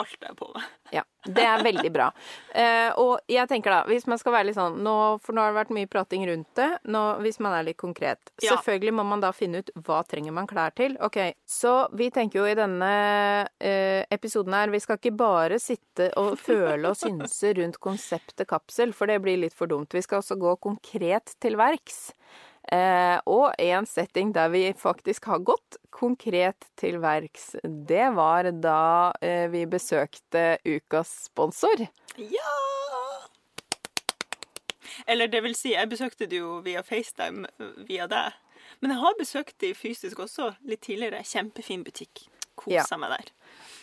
alt jeg er på med. Ja, det er veldig bra. Eh, og jeg tenker da, hvis man skal være litt sånn nå, For nå har det vært mye prating rundt det. Nå, hvis man er litt konkret. Ja. Selvfølgelig må man da finne ut hva trenger man klær til. Ok, Så vi tenker jo i denne eh, episoden her Vi skal ikke bare sitte og føle og synse rundt konseptet kapsel, for det blir litt for dumt. Vi skal også gå konkret til verks. Eh, og en setting der vi faktisk har gått konkret til verks, det var da eh, vi besøkte ukas sponsor. Ja! Eller det vil si, jeg besøkte det jo via FaceTime via deg. Men jeg har besøkt de fysisk også litt tidligere. Kjempefin butikk. Kosa ja. meg der.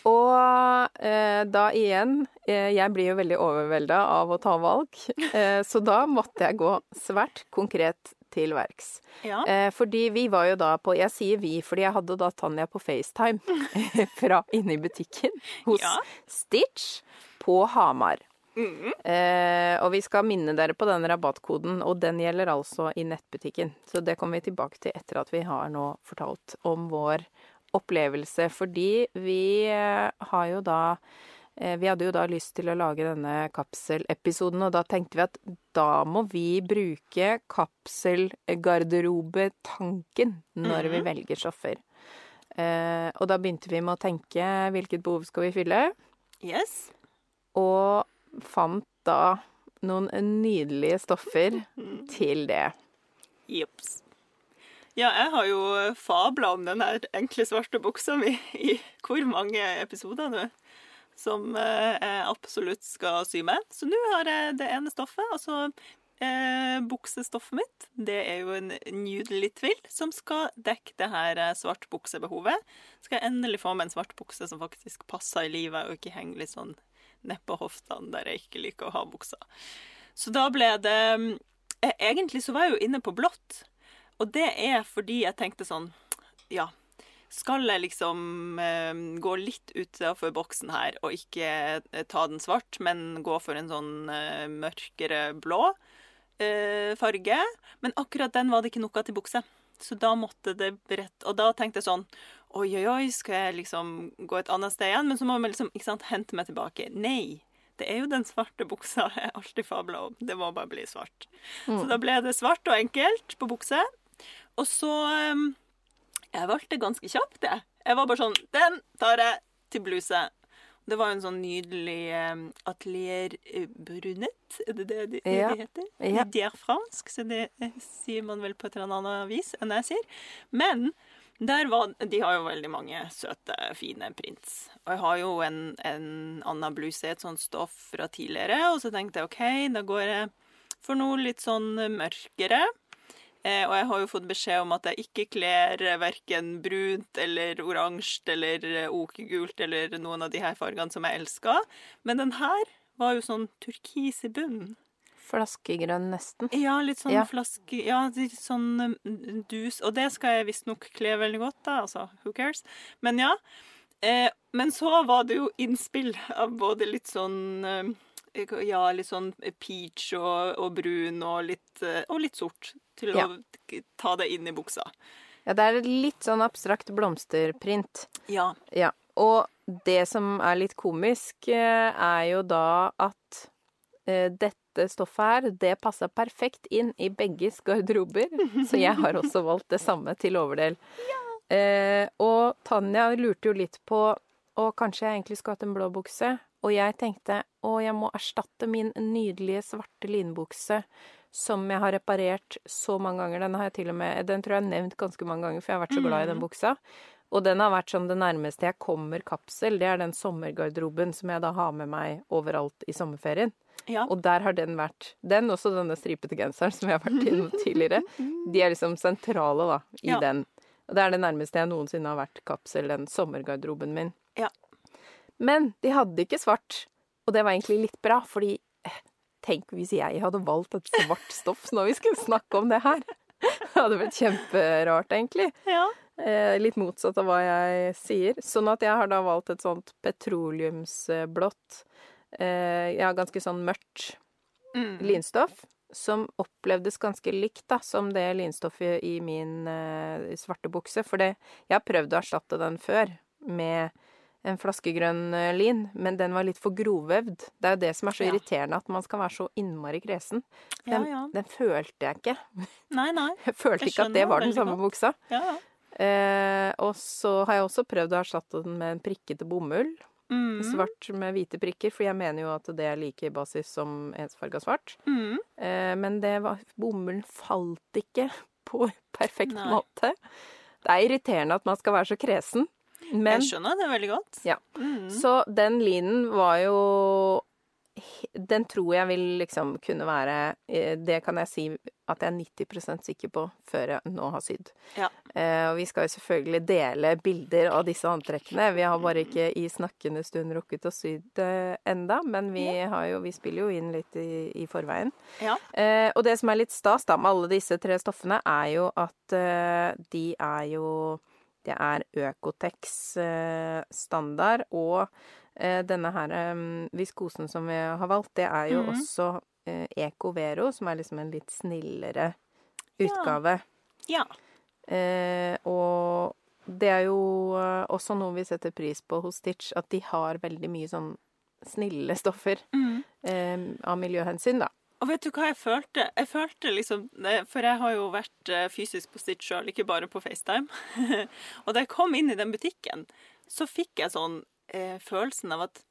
Og eh, da igjen eh, Jeg blir jo veldig overvelda av å ta valg, eh, så da måtte jeg gå svært konkret til verks. Ja. Eh, fordi vi var jo da på Jeg sier vi fordi jeg hadde da Tanja på FaceTime fra inne i butikken hos ja. Stitch på Hamar. Mm. Eh, og vi skal minne dere på den rabattkoden, og den gjelder altså i nettbutikken. Så det kommer vi tilbake til etter at vi har nå fortalt om vår opplevelse. Fordi vi eh, har jo da vi hadde jo da lyst til å lage denne kapselepisoden, og da tenkte vi at da må vi bruke kapselgarderobetanken når vi mhm. velger stoffer. Eh, og da begynte vi med å tenke hvilket behov skal vi fylle? Yes. Og fant da noen nydelige stoffer mhm. til det. Jepps. Ja, jeg har jo fabla om den enkle svarte buksa mi i hvor mange episoder nå? Som eh, jeg absolutt skal sy med. Så nå har jeg det ene stoffet. Altså eh, buksestoffet mitt. Det er jo en nydelig tvill som skal dekke det her eh, svartbuksebehovet. Skal jeg endelig få meg en svart bukse som faktisk passer i livet, og ikke henger litt sånn nedpå hoftene der jeg ikke liker å ha buksa. Så da ble det eh, Egentlig så var jeg jo inne på blått. Og det er fordi jeg tenkte sånn Ja, skal jeg liksom eh, gå litt utafor boksen her og ikke eh, ta den svart, men gå for en sånn eh, mørkere blå eh, farge? Men akkurat den var det ikke noe til bukse. Så da måtte det rett Og da tenkte jeg sånn Oi, oi, oi, skal jeg liksom gå et annet sted igjen? Men så må jeg liksom ikke sant, hente meg tilbake. Nei. Det er jo den svarte buksa jeg alltid fabla om. Det må bare bli svart. Mm. Så da ble det svart og enkelt på bukse. Og så um, jeg valgte ganske kjapt, jeg. Jeg var bare sånn Den tar jeg til bluse. Det var jo en sånn nydelig um, atelier eh, brunette, er det det de, ja. de heter? Ja. De er fransk, så det eh, sier man vel på et eller annet vis enn jeg sier. Men der var, de har jo veldig mange søte, fine prints. Og jeg har jo en, en annen bluse i et sånt stoff fra tidligere, og så tenkte jeg OK, da går jeg for noe litt sånn mørkere. Eh, og jeg har jo fått beskjed om at jeg ikke kler verken brunt eller oransje eller eh, okegult eller noen av de her fargene som jeg elsker. Men den her var jo sånn turkis i bunnen. Flaskegrønn, nesten. Ja, litt sånn ja. flaske... Ja, litt sånn mm, dus Og det skal jeg visstnok kle veldig godt, da. Altså, who cares? Men ja. Eh, men så var det jo innspill av både litt sånn Ja, litt sånn peach og, og brun og litt, eh, og litt sort. Til ja. å ta det inn i buksa. Ja, det er litt sånn abstrakt blomsterprint. Ja. ja. Og det som er litt komisk, eh, er jo da at eh, dette stoffet her, det passa perfekt inn i begges garderober. Så jeg har også valgt det samme til overdel. Ja. Eh, og Tanja lurte jo litt på Og kanskje jeg egentlig skulle hatt en blå bukse. Og jeg tenkte å, jeg må erstatte min nydelige svarte linbukse som jeg har reparert så mange ganger. Den har jeg til og med Den tror jeg har nevnt ganske mange ganger, for jeg har vært så glad i den mm. buksa. Og den har vært sånn det nærmeste jeg kommer kapsel. Det er den sommergarderoben som jeg da har med meg overalt i sommerferien. Ja. Og der har den vært Den, også denne stripete genseren som jeg har vært innom tidligere. De er liksom sentrale, da, i ja. den. Og det er det nærmeste jeg noensinne har vært kapsel, den sommergarderoben min. Ja. Men de hadde ikke svart. Og det var egentlig litt bra, fordi eh, Tenk hvis jeg hadde valgt et svart stoff når vi skulle snakke om det her. Det hadde blitt kjemperart, egentlig. Ja. Eh, litt motsatt av hva jeg sier. Sånn at jeg har da valgt et sånt petroleumsblått eh, Ja, ganske sånn mørkt mm. linstoff. Som opplevdes ganske likt da, som det linstoffet i min eh, svarte bukse. For det, jeg har prøvd å erstatte den før med en flaskegrønn eh, lin, men den var litt for grovvevd. Det er jo det som er så ja. irriterende, at man skal være så innmari kresen. Den, ja, ja. den følte jeg ikke. Nei, nei. Jeg følte jeg ikke at det var den samme godt. buksa. Eh, og så har jeg også prøvd å erstatte den med en prikkete bomull. Mm. Svart med hvite prikker, for jeg mener jo at det er like basis som ensfarga svart. Mm. Eh, men det var Bomullen falt ikke på perfekt Nei. måte. Det er irriterende at man skal være så kresen. Men, jeg skjønner det veldig godt. Ja. Mm. Så den linen var jo Den tror jeg vil liksom kunne være eh, Det kan jeg si at jeg er 90% sikker på før jeg nå har sydd. Ja. Eh, og vi skal jo selvfølgelig dele bilder av disse antrekkene. Vi har bare ikke i snakkende stund rukket å sy det enda, men vi, jo, vi, spiller jo inn litt i, i forveien. Ja. Eh, og det som er litt stas da med alle disse tre stoffene, er jo at eh, de er jo det er Økotex eh, standard, og eh, denne her viskosen som vi har valgt, det er jo mm. også Ecovero, som er liksom en litt snillere utgave. Ja. ja. og det er jo også noe vi setter pris på hos Stitch, at de har veldig mye sånn snille stoffer mm. av miljøhensyn, da. Og vet du hva jeg følte? Jeg følte liksom For jeg har jo vært eh, fysisk på Stitch sjøl, ikke bare på FaceTime. og da jeg kom inn i den butikken, så fikk jeg sånn eh, følelsen av at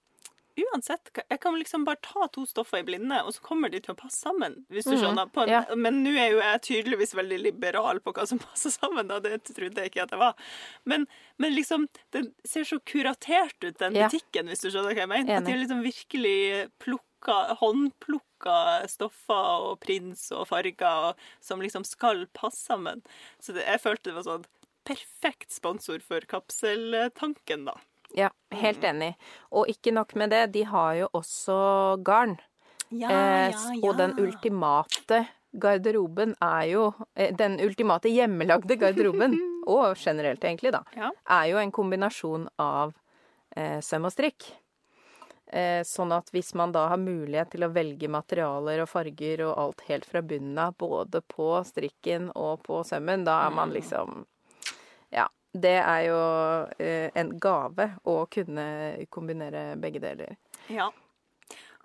uansett Jeg kan liksom bare ta to stoffer i blinde, og så kommer de til å passe sammen. Hvis du mm, skjønner. En, ja. Men nå er jo jeg tydeligvis veldig liberal på hva som passer sammen. Da. Det trodde jeg ikke at jeg var. Men, men liksom, det ser så kuratert ut, den butikken, hvis du skjønner hva jeg mener. Enig. At de liksom virkelig plukka, håndplukka stoffer og prins og farger og, som liksom skal passe sammen. Så det, jeg følte det var sånn perfekt sponsor for kapseltanken, da. Ja, helt mm. enig. Og ikke nok med det, de har jo også garn. Ja, ja, ja. Og den ultimate garderoben er jo eh, Den ultimate hjemmelagde garderoben, og generelt egentlig, da, ja. er jo en kombinasjon av eh, søm og strikk. Eh, sånn at hvis man da har mulighet til å velge materialer og farger og alt helt fra bunnen av, både på strikken og på sømmen, da er man mm. liksom. Det er jo eh, en gave å kunne kombinere begge deler. Ja.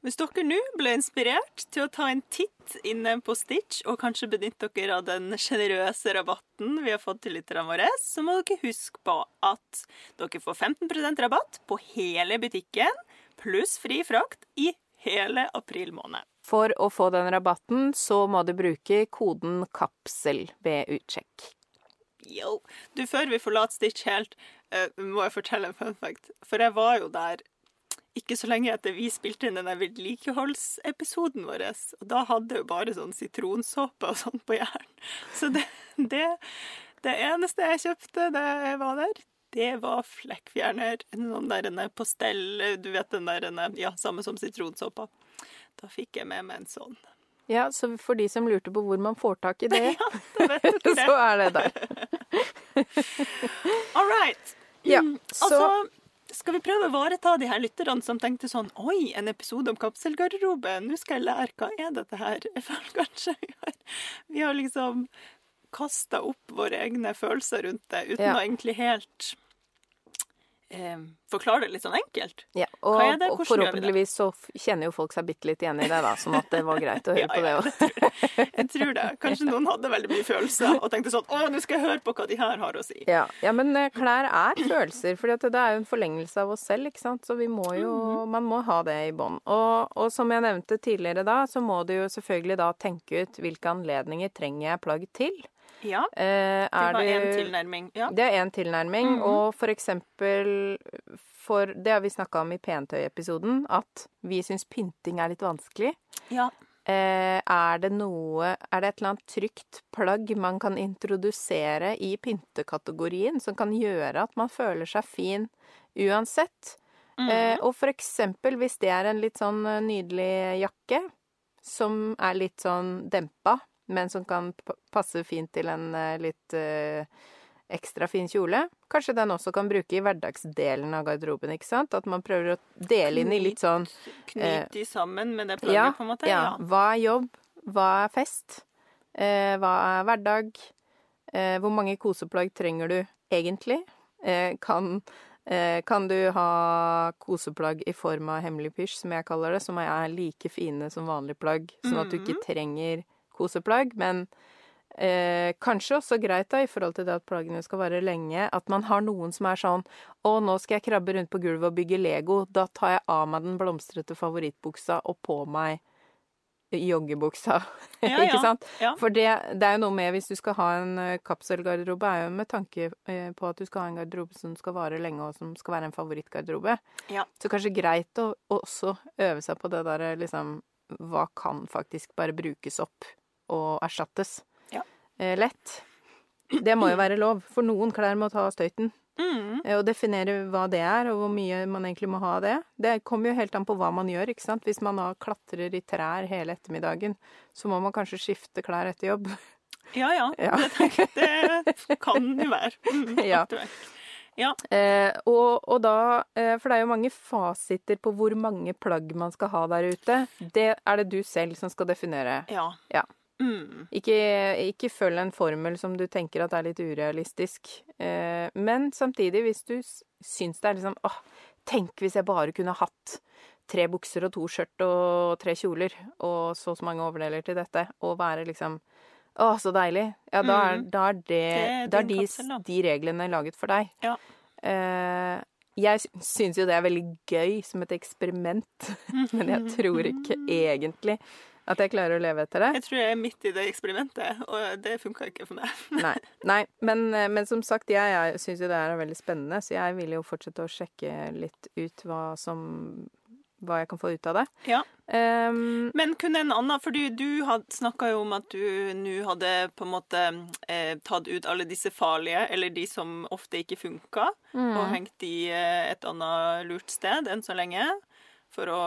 Hvis dere nå ble inspirert til å ta en titt inne på Stitch, og kanskje benytte dere av den sjenerøse rabatten vi har fått til lytterne våre, så må dere huske på at dere får 15% rabatt på hele butikken pluss fri frakt i hele april måned. For å få den rabatten, så må du bruke koden KAPSEL ved utsjekk. Yo. Du, før vi forlater Stitch helt, uh, må jeg fortelle en fun fact. For jeg var jo der ikke så lenge etter vi spilte inn denne vedlikeholdsepisoden vår. Og da hadde jeg jo bare sånn sitronsåpe og sånn på hjernen. Så det, det, det eneste jeg kjøpte da jeg var der, det var flekkfjerner. Noen der der på postell Du vet den der Ja, samme som sitronsåpa. Da fikk jeg med meg en sånn. Ja, så for de som lurte på hvor man får tak i det, ja, det så er det der. All right. Ja, mm, så altså, skal vi prøve å ivareta de her lytterne som tenkte sånn Oi, en episode om kapselgarderobe. Nå skal jeg lære. Hva er dette her? Jeg føler kanskje vi har, vi har liksom kasta opp våre egne følelser rundt det uten ja. å egentlig helt eh, forklare det litt sånn enkelt. Ja, og, og forhåpentligvis så kjenner jo folk seg bitte litt igjen i det, da, sånn at det var greit å høre ja, på det òg. Ja, jeg tror det. Kanskje noen hadde veldig mye følelser og tenkte sånn Å, nå skal jeg høre på hva de her har å si. Ja, ja men eh, klær er følelser, for det er jo en forlengelse av oss selv, ikke sant. Så vi må jo mhm. Man må ha det i bånd. Og, og, som jeg nevnte tidligere da, så må du jo selvfølgelig da tenke ut hvilke anledninger trenger jeg plagg til. Ja. Eh, det var én tilnærming. Ja. Det er én tilnærming. Mm -hmm. Og for eksempel for Det har vi snakka om i Pentøy-episoden, at vi syns pynting er litt vanskelig. Ja. Eh, er det noe Er det et eller annet trygt plagg man kan introdusere i pyntekategorien, som kan gjøre at man føler seg fin uansett? Mm. Eh, og for eksempel hvis det er en litt sånn nydelig jakke, som er litt sånn dempa, men som kan passe fint til en eh, litt uh, ekstra fin kjole. Kanskje den også kan bruke i hverdagsdelen av garderoben, ikke sant? At man prøver å dele inn i litt sånn Knyte de sammen med det plagget, ja, på en måte? Ja. Hva er jobb? Hva er fest? Eh, hva er hverdag? Eh, hvor mange koseplagg trenger du egentlig? Eh, kan, eh, kan du ha koseplagg i form av hemmelig pysj, som jeg kaller det, som er like fine som vanlige plagg, sånn at du ikke mm. trenger koseplagg, men eh, kanskje også greit da, i forhold til det at plaggene skal vare lenge, at man har noen som er sånn Å, nå skal jeg krabbe rundt på gulvet og bygge Lego. Da tar jeg av meg den blomstrete favorittbuksa og på meg joggebuksa. Ja, ikke sant? Ja. For det, det, er jo noe med hvis du skal ha en uh, kapselgarderobe, er jo med tanke uh, på at du skal ha en garderobe som skal vare lenge, og som skal være en favorittgarderobe. Ja. Så kanskje greit å også øve seg på det derre liksom Hva kan faktisk bare brukes opp å erstattes ja. eh, lett. Det må jo være lov, for noen klær må ta støyten. Mm. Eh, og definere hva det er, og hvor mye man egentlig må ha av det. Det kommer jo helt an på hva man gjør, ikke sant. Hvis man da klatrer i trær hele ettermiddagen, så må man kanskje skifte klær etter jobb. Ja ja, ja. Det, det, kan jo være. Mm, ja. Ja. Eh, og, og, da eh, For det er jo mange fasiter på hvor mange plagg man skal ha der ute. Det er det du selv som skal definere. Ja. ja. Mm. Ikke, ikke, følg en formel som du tenker at er litt urealistisk. Eh, men samtidig, hvis du syns det er liksom åh, tenk hvis jeg bare kunne hatt tre bukser og to skjørt og tre kjoler og så og så mange overdeler til dette, og være liksom å, så deilig. Ja, da er, mm. da er, det, det da er de, kapsel, de, reglene laget for deg. Ja. Eh, jeg syns jo det er veldig gøy som et eksperiment, men jeg tror ikke egentlig at jeg klarer å leve etter det? Jeg tror jeg er midt i det eksperimentet, og det funka ikke for meg. nei, nei, men, men som sagt, jeg, jeg syns jo det er veldig spennende, så jeg vil jo fortsette å sjekke litt ut hva som hva jeg kan få ut av det. Ja. Um, Men kunne en annen For du, du snakka jo om at du nå hadde på en måte eh, tatt ut alle disse farlige, eller de som ofte ikke funka, mm. og hengt de eh, et annet lurt sted enn så lenge for å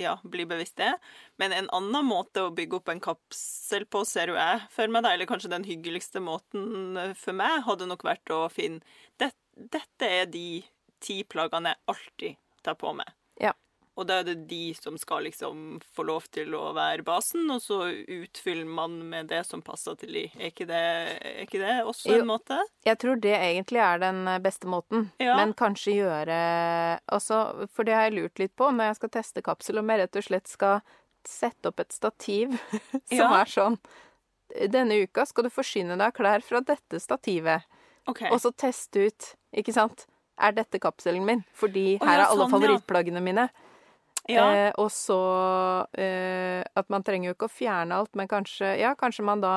ja, bli bevisst det. Men en annen måte å bygge opp en kapsel på, ser jo jeg for meg, da, eller kanskje den hyggeligste måten for meg, hadde nok vært å finne det, Dette er de ti plaggene jeg alltid tar på meg. Ja. Og da er det de som skal liksom få lov til å være basen, og så utfyller man med det som passer til de. Er ikke det, er ikke det også en jo, måte? Jeg tror det egentlig er den eh, beste måten. Ja. Men kanskje gjøre også, for det har jeg lurt litt på når jeg skal teste kapsel, om jeg rett og slett skal sette opp et stativ som ja. er sånn Denne uka skal du forsyne deg av klær fra dette stativet. Okay. Og så teste ut, ikke sant? Er dette kapselen min? Fordi her oh, ja, er alle sånn, favorittplaggene mine. Ja. Eh, og så eh, at man trenger jo ikke å fjerne alt, men kanskje Ja, kanskje man da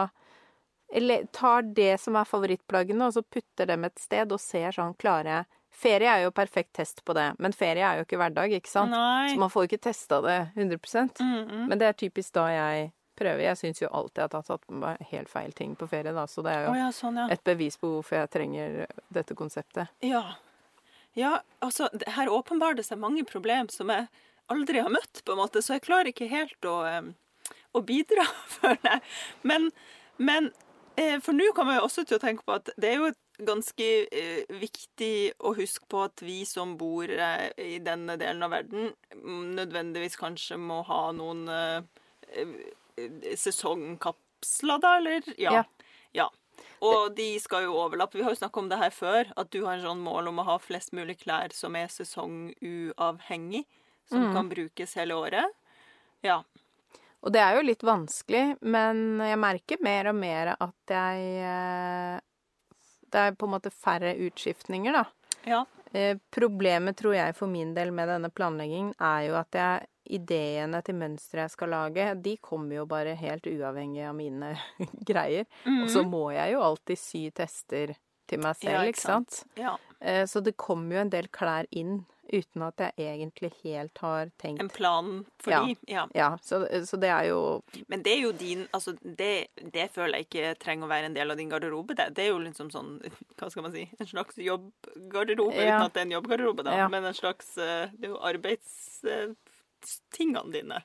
tar det som er favorittplaggene, og så putter dem et sted og ser sånn Klarer jeg Ferie er jo perfekt test på det, men ferie er jo ikke hverdag, ikke sant? Nei. Så man får jo ikke testa det 100 mm -mm. Men det er typisk da jeg prøver. Jeg syns jo alltid at jeg har tatt med meg helt feil ting på ferie, da, så det er jo oh, ja, sånn, ja. et bevis på hvorfor jeg trenger dette konseptet. Ja. Ja, altså, her åpenbarer det seg mange problem som er aldri har møtt, på en måte, så jeg klarer ikke helt å, å bidra, føler jeg. Men, men eh, for nå kommer jeg også til å tenke på at det er jo ganske eh, viktig å huske på at vi som bor eh, i denne delen av verden, nødvendigvis kanskje må ha noen eh, eh sesongkapsler, da, eller? Ja. ja. ja. Og de skal jo overlappe. Vi har jo snakka om det her før, at du har en sånn mål om å ha flest mulig klær som er sesonguavhengig, som mm. kan brukes hele året. Ja. Og det er jo litt vanskelig, men jeg merker mer og mer at jeg eh, Det er på en måte færre utskiftninger, da. Ja. Eh, problemet, tror jeg, for min del med denne planleggingen, er jo at jeg ideene til mønstre jeg skal lage, de kommer jo bare helt uavhengig av mine greier. Mm. Og så mhm. må jeg jo alltid sy tester til meg selv, ja, ikke sant? Ja. Eh, så det kommer jo en del klær inn uten at jeg egentlig helt har tenkt En plan for ja. de? Ja. ja så, så, det er jo Men det er jo din Altså, det, det, føler jeg ikke trenger å være en del av din garderobe. Det, det er jo liksom sånn Hva skal man si En slags jobbgarderobe, ja. uten at det er en jobbgarderobe, da. Men en slags eh, Det er jo arbeids eh, dine.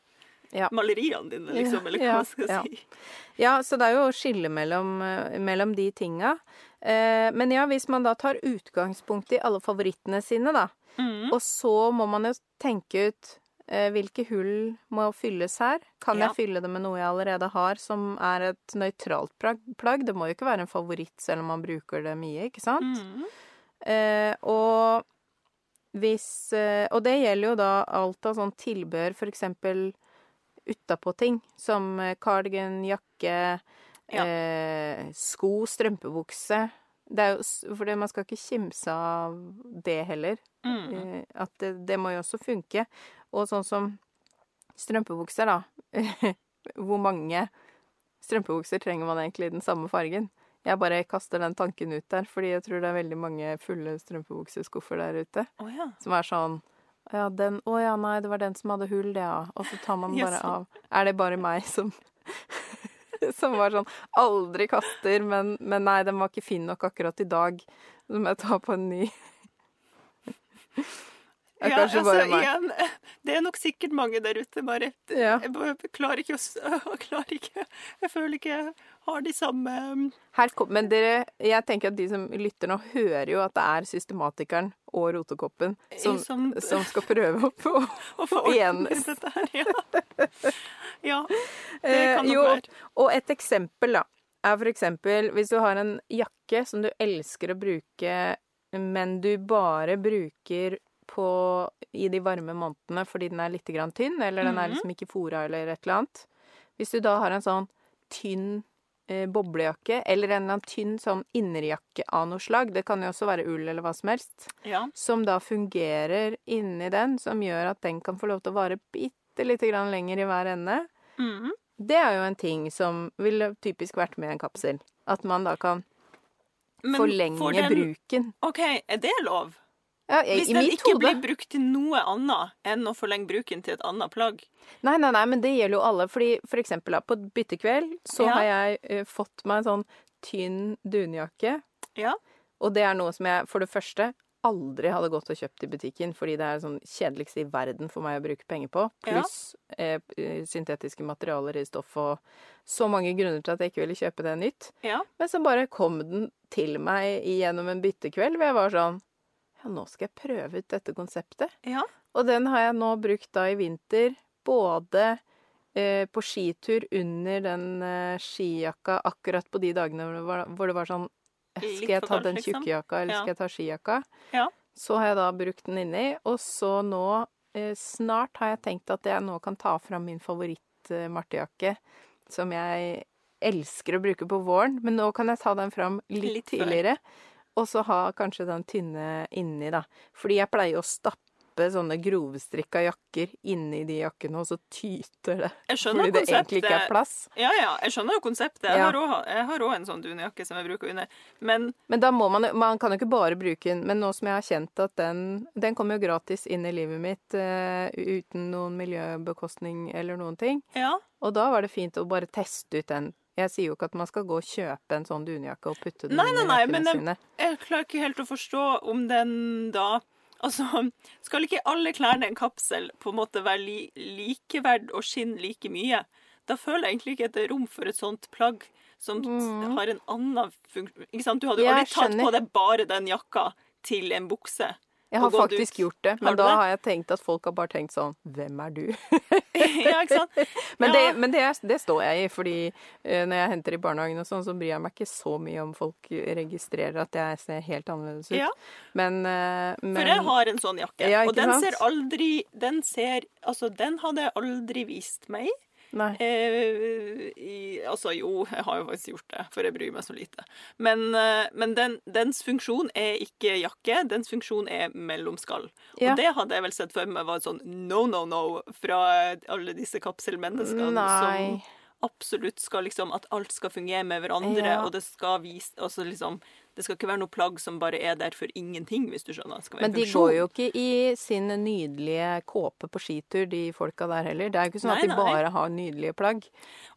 Ja. Maleriene dine, liksom, eller hva ja, skal jeg ja. si. Ja, så det er jo å skille mellom, eh, mellom de tinga. Eh, men ja, hvis man da tar utgangspunkt i alle favorittene sine, da, mm. og så må man jo tenke ut eh, hvilke hull må fylles her. Kan jeg fylle det med noe jeg allerede har, som er et nøytralt plagg? Det må jo ikke være en favoritt selv om man bruker det mye, ikke sant? Mm. Eh, og hvis eh, Og det gjelder jo da alt av sånn tilbehør, for eksempel utapå ting, som eh, cardigan, jakke, ja. eh, sko, strømpebukse. Det er jo For man skal ikke kimse av det heller. Mm. Eh, at det, det, må jo også funke. Og sånn som strømpebukser, da. Hvor mange strømpebukser trenger man egentlig i den samme fargen? Jeg bare kaster den tanken ut der, fordi jeg tror det er veldig mange fulle strømpebukseskuffer der ute. Oh, ja. Som er sånn ja, den Å ja, nei, det var den som hadde hull, det, ja. Og så tar man bare av. Er det bare meg som Som var sånn Aldri kaster, men, men nei, den var ikke fin nok akkurat i dag. Så må jeg ta på en ny. Er ja, kanskje altså, bare meg. Igjen, det er nok sikkert mange der ute, bare ja. jeg, klarer ikke å klarer ikke Jeg føler ikke jeg har de samme um, Her Men dere, jeg tenker at de som lytter nå, hører jo at det er systematikeren og rotekoppen som, som, som skal prøve å få, å få enes. Dette her, ja. ja. Det eh, kan nok jo, være. Og et eksempel, da, er for eksempel hvis du har en jakke som du elsker å bruke, men du bare bruker på, i de varme månedene fordi den er litt grann tynn, eller den er mhm. liksom ikke fora eller et eller annet. Hvis du da har en sånn tynn eh, boblejakke, eller en eller annen tynn sånn innerjakke av noe slag, det kan jo også være ull eller hva som helst, ja. som da fungerer inni den, som gjør at den kan få lov til å vare bitte lite grann lenger i hver ende, mm. det er jo en ting som ville typisk vært med i en kapsel. At man da kan Men forlenge den... bruken. OK, er det lov? Ja, jeg, Hvis den ikke hode. blir brukt til noe annet enn å forlenge bruken til et annet plagg. Nei, nei, nei, men det gjelder jo alle. Fordi for eksempel da, på byttekveld så ja. har jeg uh, fått meg en sånn tynn dunjakke. Ja. Og det er noe som jeg for det første aldri hadde gått og kjøpt i butikken, fordi det er sånn kjedeligste i verden for meg å bruke penger på. Pluss ja. eh, syntetiske materialer i stoff og så mange grunner til at jeg ikke ville kjøpe det nytt. Ja. Men så bare kom den til meg gjennom en byttekveld hvor jeg var sånn nå skal jeg prøve ut dette konseptet. Ja. Og den har jeg nå brukt da i vinter, både eh, på skitur under den eh, skijakka akkurat på de dagene hvor det var, hvor det var sånn Skal jeg ta den tjukke jakka, eller ja. skal jeg ta skijakka? Ja. Så har jeg da brukt den inni, og så nå eh, Snart har jeg tenkt at jeg nå kan ta fram min favoritt-martejakke, eh, som jeg elsker å bruke på våren, men nå kan jeg ta den fram litt, litt tidligere. Og så ha kanskje den tynne inni, da. Fordi jeg pleier å stappe sånne grovstrikka jakker inni de jakkene, og så tyter det. Fordi det egentlig ikke er plass. Ja, ja, jeg skjønner jo konseptet. Jeg ja. har òg en sånn dunjakke som jeg bruker under. Men Men da må man Man kan jo ikke bare bruke den. Men nå som jeg har kjent at den Den kommer jo gratis inn i livet mitt uh, uten noen miljøbekostning eller noen ting. Ja. Og da var det fint å bare teste ut den jeg sier jo ikke at man skal gå og kjøpe en sånn dunjakke og putte den nei, nei, nei, men jeg, jeg klarer ikke helt å forstå om den da Altså, skal ikke alle klærne i en kapsel på en måte være li, likeverd og skinne like mye? da føler jeg egentlig ikke et rom for et sånt plagg som mm. har en annen funksjon. Ikke sant? Du hadde jo aldri tatt på deg bare den jakka til en bukse. Jeg har faktisk gjort det, men da det? har jeg tenkt at folk har bare tenkt sånn Hvem er du? ja, ikke sant? men, det, men det, det, står jeg i, fordi uh, når jeg henter i barnehagen og sånn, så bryr jeg meg ikke så mye om folk registrerer at jeg ser helt annerledes ut. Ja. Men, uh, men, For jeg har en sånn jakke, ja, og den sant? ser aldri Den ser Altså, den hadde jeg aldri vist meg. Nei. Eh, i, altså jo, jeg har jo faktisk gjort det, for jeg bryr meg så lite. Men, eh, men den, dens funksjon er ikke jakke, dens funksjon er mellomskall. Ja. Og det hadde jeg vel sett for meg var et sånn no, no, no fra alle disse kapselmenneskene som absolutt skal liksom At alt skal fungere med hverandre, ja. og det skal vise Altså liksom det skal ikke være noe plagg som bare er der for ingenting, hvis du skjønner. Men de går jo ikke i sin nydelige kåpe på skitur, de folka der heller. Det er jo ikke sånn nei, at de nei. bare har nydelige plagg.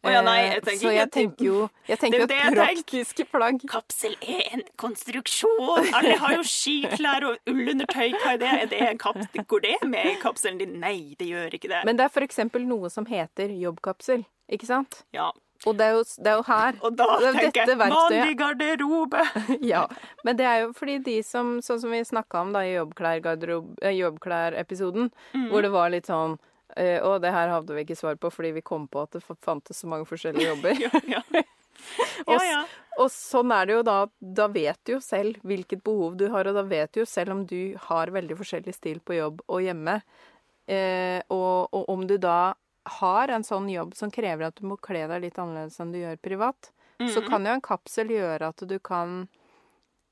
Oh, ja, nei, jeg eh, tenker Så jeg tenker jo jeg tenker det at praktiske plagg Kapsel er en konstruksjon! Alle har jo skiklær og ullundertøy. Hva er det? Er det en kapsel? Går det med i kapselen din? Nei, det gjør ikke det. Men det er for eksempel noe som heter jobbkapsel, ikke sant? Ja. Og det er, jo, det er jo, her Og da tenker jeg mann i garderobe! ja. Men det er jo fordi de som Sånn som vi snakka om da i jobbklær-episoden, jobbklær mm. hvor det var litt sånn Og det her hadde vi ikke svar på fordi vi kom på at det fantes så mange forskjellige jobber. ja, ja. og, ja, ja. og, sånn er det jo da. Da vet du jo selv hvilket behov du har, og da vet du jo selv om du har veldig forskjellig stil på jobb og hjemme. Eh, og, og, om du da har en sånn jobb som krever at du må kle deg litt annerledes enn du gjør privat, mm -hmm. så kan jo en kapsel gjøre at du kan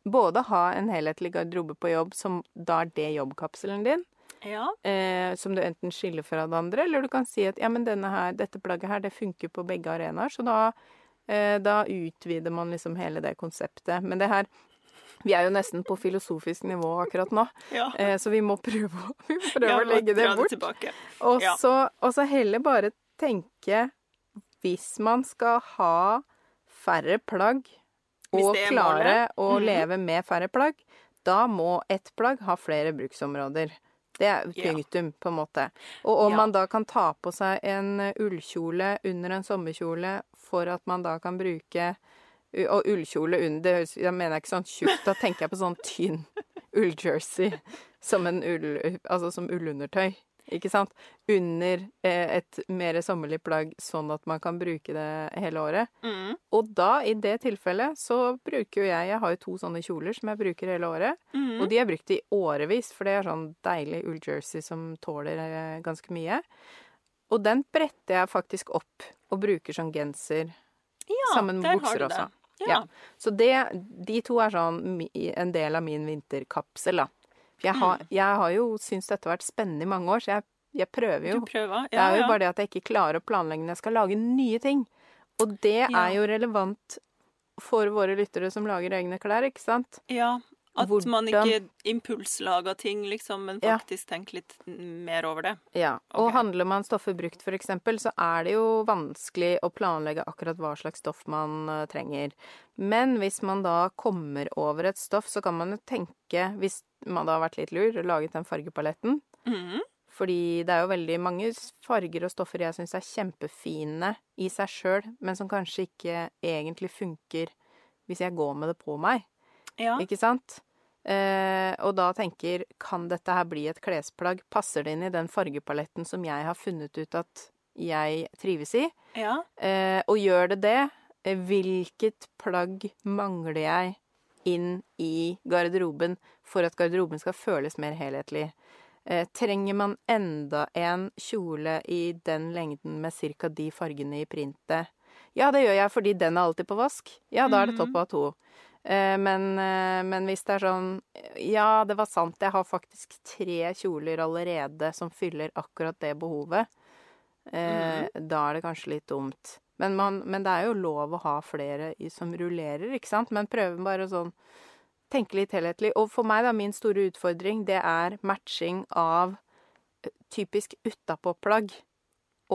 både ha en helhetlig garderobe på jobb, som da er det jobbkapselen din, ja. eh, som du enten skiller fra det andre, eller du kan si at ja, men her, dette plagget her, det funker på begge arenaer, så da, eh, da utvider man liksom hele det konseptet. Men det her vi er jo nesten på filosofisk nivå akkurat nå, ja. eh, så vi må prøve, vi må prøve ja, å legge det bort. Det og, så, og så heller bare tenke Hvis man skal ha færre plagg og klare å mm. leve med færre plagg, da må ett plagg ha flere bruksområder. Det er punktum, på en måte. Og om man da kan ta på seg en ullkjole under en sommerkjole for at man da kan bruke og ullkjole under. Da mener jeg ikke sånn tjukt. Da tenker jeg på sånn tynn ulljersey som en ull... Altså som ullundertøy. Ikke sant? Under eh, et mer sommerlig plagg, sånn at man kan bruke det hele året. Mm. Og da, i det tilfellet, så bruker jo jeg Jeg har jo to sånne kjoler som jeg bruker hele året. Mm. Og de er brukt i årevis, for det er sånn deilig ulljersey som tåler eh, ganske mye. Og den bretter jeg faktisk opp og bruker som genser. Ja, sammen med bukser også. Ja. Så det, de to er sånn en del av min vinterkapsel, da. Jeg har, mm. jeg har jo syntes dette har vært spennende i mange år, så jeg, jeg prøver jo. Du prøver, ja, det er jo bare det at jeg ikke klarer å planlegge når jeg skal lage nye ting. Og det er jo relevant for våre lyttere som lager egne klær, ikke sant? Ja, at Hvordan? man ikke impulslager ting, liksom, men faktisk ja. tenker litt mer over det. Ja. Okay. Og handler man stoffer brukt, for eksempel, så er det jo vanskelig å planlegge akkurat hva slags stoff man uh, trenger. Men hvis man da kommer over et stoff, så kan man jo tenke, hvis man da har vært litt lur, og laget den fargepaletten mm. Fordi det er jo veldig mange farger og stoffer jeg syns er kjempefine i seg sjøl, men som kanskje ikke egentlig funker hvis jeg går med det på meg. Ja. Ikke sant? Eh, og da tenker kan dette her bli et klesplagg? Passer det inn i den fargepaletten som jeg har funnet ut at jeg trives i? Ja. Eh, og gjør det det, eh, hvilket plagg mangler jeg inn i garderoben for at garderoben skal føles mer helhetlig? Eh, trenger man enda en kjole i den lengden med ca. de fargene i printet? Ja, det gjør jeg fordi den er alltid på vask. Ja, da er det topp av to. Eh, men, eh, men, hvis det er sånn Ja, det var sant, jeg har faktisk tre kjoler allerede som fyller akkurat det behovet. Mm. Da er det kanskje litt dumt. Men, man, men, det er jo lov å ha flere som rullerer, ikke sant? Men prøve bare sånn Tenke litt helhetlig. Og for meg, da, min store utfordring, det er matching av typisk utapåplagg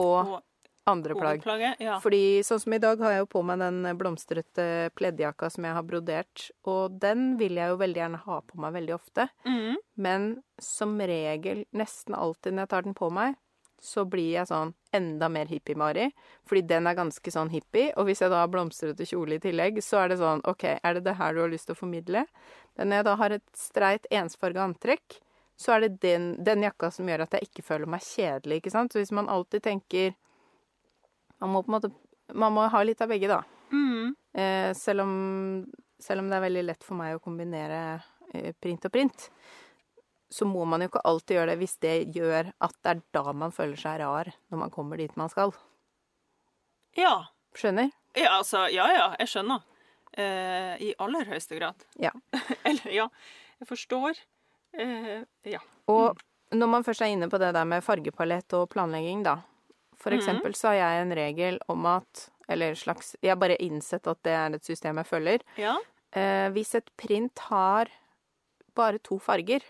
og andre plagg. Ja. Fordi sånn som i dag har jeg jo på meg den blomstrete pleddjakka som jeg har brodert, og den vil jeg jo veldig gjerne ha på meg veldig ofte. Mm. Men som regel, nesten alltid når jeg tar den på meg, så blir jeg sånn enda mer hippie-Mari. Fordi den er ganske sånn hippie. Og hvis jeg da har blomstrete kjole i tillegg, så er det sånn OK, er det det her du har lyst til å formidle? Men når jeg da har et streit, ensfarga antrekk, så er det den, den, jakka som gjør at jeg ikke føler meg kjedelig, ikke sant. Så hvis man alltid tenker Man må på en måte Man må ha litt av begge, da. Mm. Eh, selv, om, selv om det er veldig lett for meg å kombinere eh, print og print så må man jo ikke alltid gjøre det hvis det gjør at det er da man føler seg rar når man kommer dit man skal. Ja. Skjønner? Ja, altså Ja, ja, jeg skjønner. Eh, I aller høyeste grad. Ja. Eller, ja. Jeg forstår. Eh, ja. Og når man først er inne på det der med fargepalett og planlegging, da. For mhm. eksempel så har jeg en regel om at Eller slags Jeg har bare innsett at det er et system jeg følger. Ja. Eh, hvis et print har bare to farger,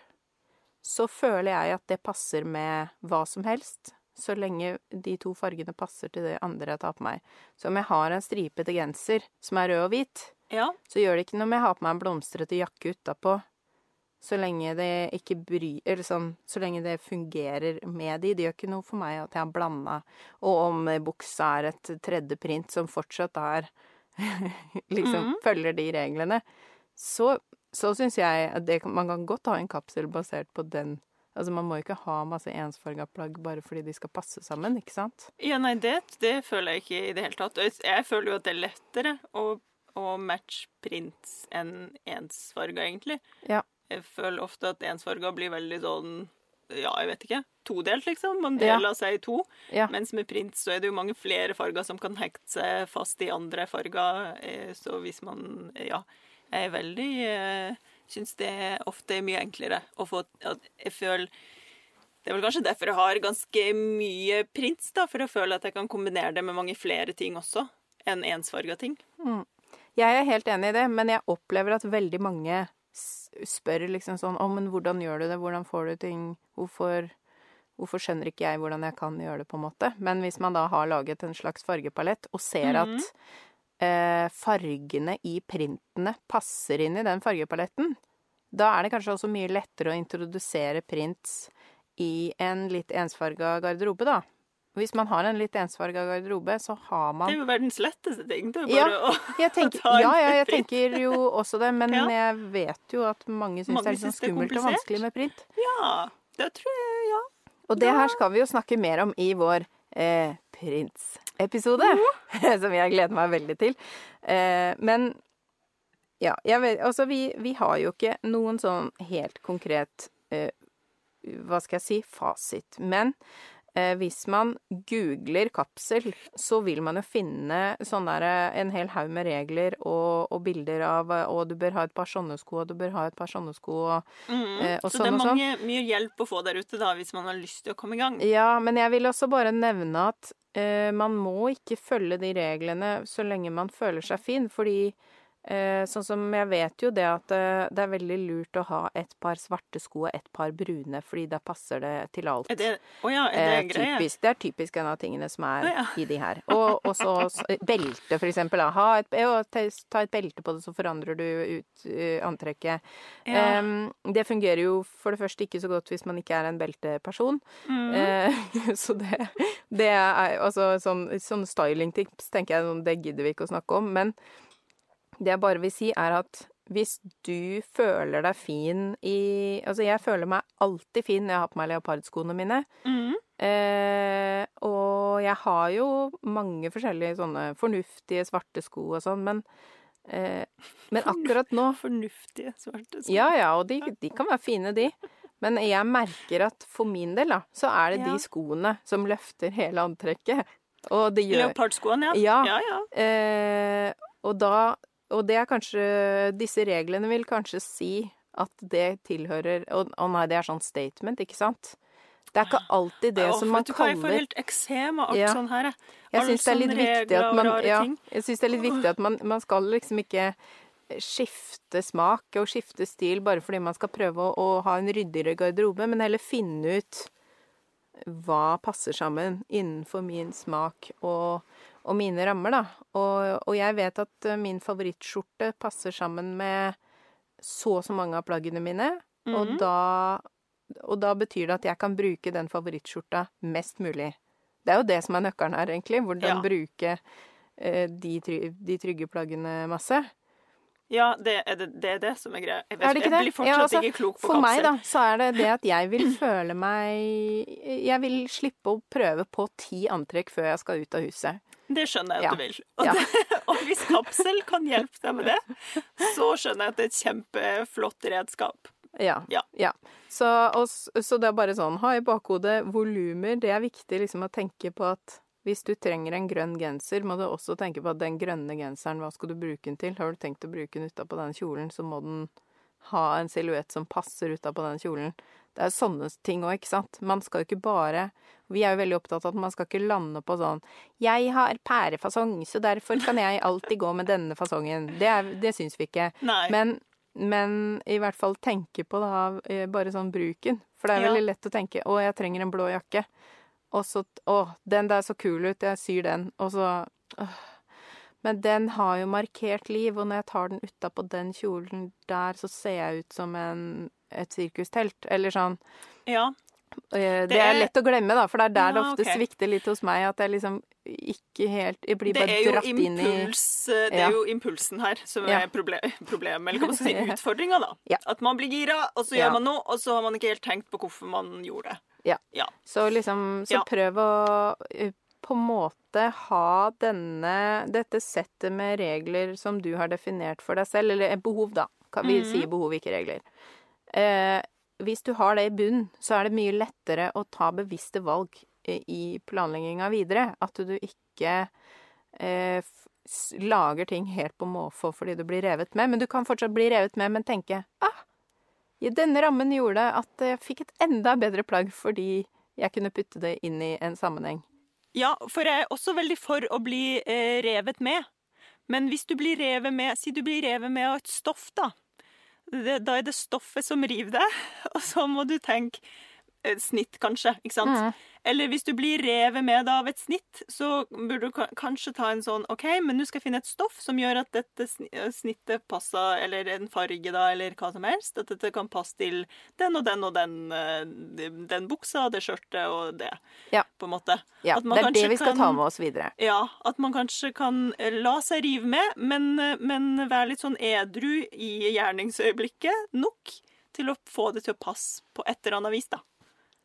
så føler jeg at det passer med hva som helst. Så lenge de to fargene passer til det andre jeg tar på meg. Så om jeg har en stripete genser som er rød og hvit, ja. så gjør det ikke noe om jeg har på meg en blomstrete jakke utapå. Så lenge det ikke bryr Eller sånn Så lenge det fungerer med de. Det gjør ikke noe for meg at jeg har blanda. Og om buksa er et tredje print som fortsatt er Liksom mm -hmm. følger de reglene. Så så syns jeg at det, man kan godt ha en kapsel basert på den. Altså Man må ikke ha masse ensfarga plagg bare fordi de skal passe sammen, ikke sant? Ja, nei, det, det føler jeg ikke i det hele tatt. Jeg føler jo at det er lettere å, å matche prints enn ensfarga, egentlig. Ja. Jeg føler ofte at ensfarga blir veldig sånn ja, jeg vet ikke. Todelt, liksom. Man deler ja. seg i to. Ja. Mens med print så er det jo mange flere farger som kan hekte seg fast i andre farger. Eh, så hvis man Ja jeg er veldig uh, Syns det ofte er mye enklere å få Jeg føler Det er vel kanskje derfor jeg har ganske mye prints, da, for å føle at jeg kan kombinere det med mange flere ting også enn ensfarga ting. Mm. Jeg er helt enig i det, men jeg opplever at veldig mange spør liksom sånn Å, men hvordan gjør du det? Hvordan får du ting? Hvorfor Hvorfor skjønner ikke jeg hvordan jeg kan gjøre det, på en måte? Men hvis man da har laget en slags fargepalett og ser mm -hmm. at eh, fargene i printene passer inn i den fargepaletten, da er det kanskje også mye lettere å introdusere prints i en litt ensfarga garderobe, da. Hvis man har en litt ensfarga garderobe, så har man Det er jo verdens letteste ting. Det er bare ja, å tenker, ta en Ja, ja, jeg tenker jo også det, men ja. jeg vet jo at mange syns det er litt sånn skummelt og vanskelig med print. Ja, det tror jeg, ja. Og det her skal vi jo snakke mer om i vår eh, prins-episode, som jeg gleder meg veldig til. Eh, men ja, jeg vet Altså, vi, vi, har jo ikke noen sånn helt konkret eh, Hva skal jeg si fasit. Men hvis man googler kapsel, så vil man jo finne sånn der, eh, en hel haug med regler og, og, bilder av eh, Og du bør ha et par sånne sko, og du bør ha et par sånne sko, og, mm. eh, og så sånn og sånn. Så det er mange, mye hjelp å få der ute, da, hvis man har lyst til å komme i gang? Ja, men jeg vil også bare nevne at eh, man må ikke følge de reglene så lenge man føler seg fin, fordi Eh, sånn som jeg vet jo det at eh, det er veldig lurt å ha et par svarte sko og et par brune, fordi da passer det til alt. Er det, oh ja, er det eh, typisk, Det er typisk en av tingene som er oh ja. i de her. Og også belte, for eksempel. Ha et, ta et belte på det, så forandrer du ut uh, antrekket. Ja. Um, det fungerer jo for det første ikke så godt hvis man ikke er en belteperson. Mm. Uh, så det, det er altså sånn, sånn stylingtips tenker jeg det gidder vi ikke å snakke om. men det jeg bare vil si, er at hvis du føler deg fin i Altså, jeg føler meg alltid fin når jeg har på meg leopardskoene mine. Mm. Eh, og jeg har jo mange forskjellige sånne fornuftige svarte sko og sånn, men eh, Men akkurat nå Fornuftige svarte sko. Ja, ja, og de, de, kan være fine, de. Men jeg merker at for min del, da, så er det ja. de skoene som løfter hele antrekket. Og det gjør Leopardskoene, ja. Ja. ja, ja. Eh, og da og det er kanskje Disse reglene vil kanskje si at det tilhører Å nei, det er sånn statement, ikke sant? Det er ikke alltid det oh, som man kaller Jeg får helt eksem av alt ja. sånn her. Jeg syns det er litt viktig at man ja, Jeg syns det er litt viktig at man, man skal liksom ikke skifte smak og skifte stil bare fordi man skal prøve å, å ha en ryddigere garderobe, men heller finne ut hva passer sammen innenfor min smak og og mine rammer, da. Og, og, jeg vet at eh, min favorittskjorte passer sammen med så og så mange av plaggene mine. Mm. Og mhm. da og da betyr det at jeg kan bruke den favorittskjorta mest mulig. Det er jo det som er nøkkelen her, egentlig. Hvordan ja. bruke eh, de, de, trygge plaggene masse. Ja, det er det, det, er det som er greia. Jeg, vet, jeg blir fortsatt ja, altså, ikke klok på for kapsel. For meg, da, så er det det at jeg vil føle meg Jeg vil slippe å prøve på ti antrekk før jeg skal ut av huset. Det skjønner jeg at ja. du vil. Og, ja. det, og, hvis kapsel kan hjelpe deg med det, så skjønner jeg at det er et kjempeflott redskap. Ja. ja. ja. Så, og, så, det er bare sånn, ha i bakhodet volumer. Det er viktig liksom å tenke på at hvis du trenger en grønn genser, må du også tenke på at den grønne genseren, hva skal du bruke den til? Har du tenkt å bruke den utapå den kjolen, så må den ha en silhuett som passer utapå den kjolen. Det er sånne ting òg, ikke sant. Man skal jo ikke bare Vi er jo veldig opptatt av at man skal ikke lande på sånn 'Jeg har pærefasong, så derfor kan jeg alltid gå med denne fasongen'. Det, er, det syns vi ikke. Nei. Men men i hvert fall tenke på da, eh, bare sånn bruken. For det er veldig lett å tenke 'Å, jeg trenger en blå jakke'. Og så 'Å, den der så kul ut, jeg syr den'. Og så øh. Men den har jo markert liv, og når jeg tar den utapå den kjolen der, så ser jeg ut som en, et sirkustelt. Eller sånn. Ja. Eh, det, er lett å glemme, da, for det er der ja, det ofte okay. svikter litt hos meg. At jeg liksom ikke helt Jeg blir bare dratt impuls, inn i eh, Det er jo impulsen her som er problemet, problem, eller hva man si utfordringa, da. Ja. At man blir gira, og så gjør man noe, og så har man ikke helt tenkt på hvorfor man gjorde det. Ja. ja. Så liksom Så prøv å eh, på en måte ha denne Dette settet med regler som du har definert for deg selv, eller behov, da. Vi mm. sier behov, ikke regler. Eh, hvis du har det i bunn, så er det mye lettere å ta bevisste valg i planlegginga videre. At du ikke eh, lager ting helt på måfå fordi du blir revet med. Men du kan fortsatt bli revet med, men tenke ah, denne rammen gjorde at jeg fikk et enda bedre plagg fordi jeg kunne putte det inn i en sammenheng. Ja, for jeg er også veldig for å bli eh, revet med. Men hvis du blir revet med Si du blir revet med av et stoff, da det, da er det stoffet som river deg, og så må du tenke snitt, kanskje. ikke sant? Mm. Eller hvis du blir revet med av et snitt, så burde du kanskje ta en sånn OK, men nå skal jeg finne et stoff som gjør at dette snittet passer, eller en farge, da, eller hva som helst. At dette kan passe til den og den og den, eh, den buksa, det skjørtet og det. Ja. På en måte. Ja, det er det vi skal kan, ta med oss videre. Ja. At man kanskje kan eh, la seg rive med, men, eh, men være litt sånn edru i gjerningsøyeblikket nok til å få det til å passe på et eller annet vis, da.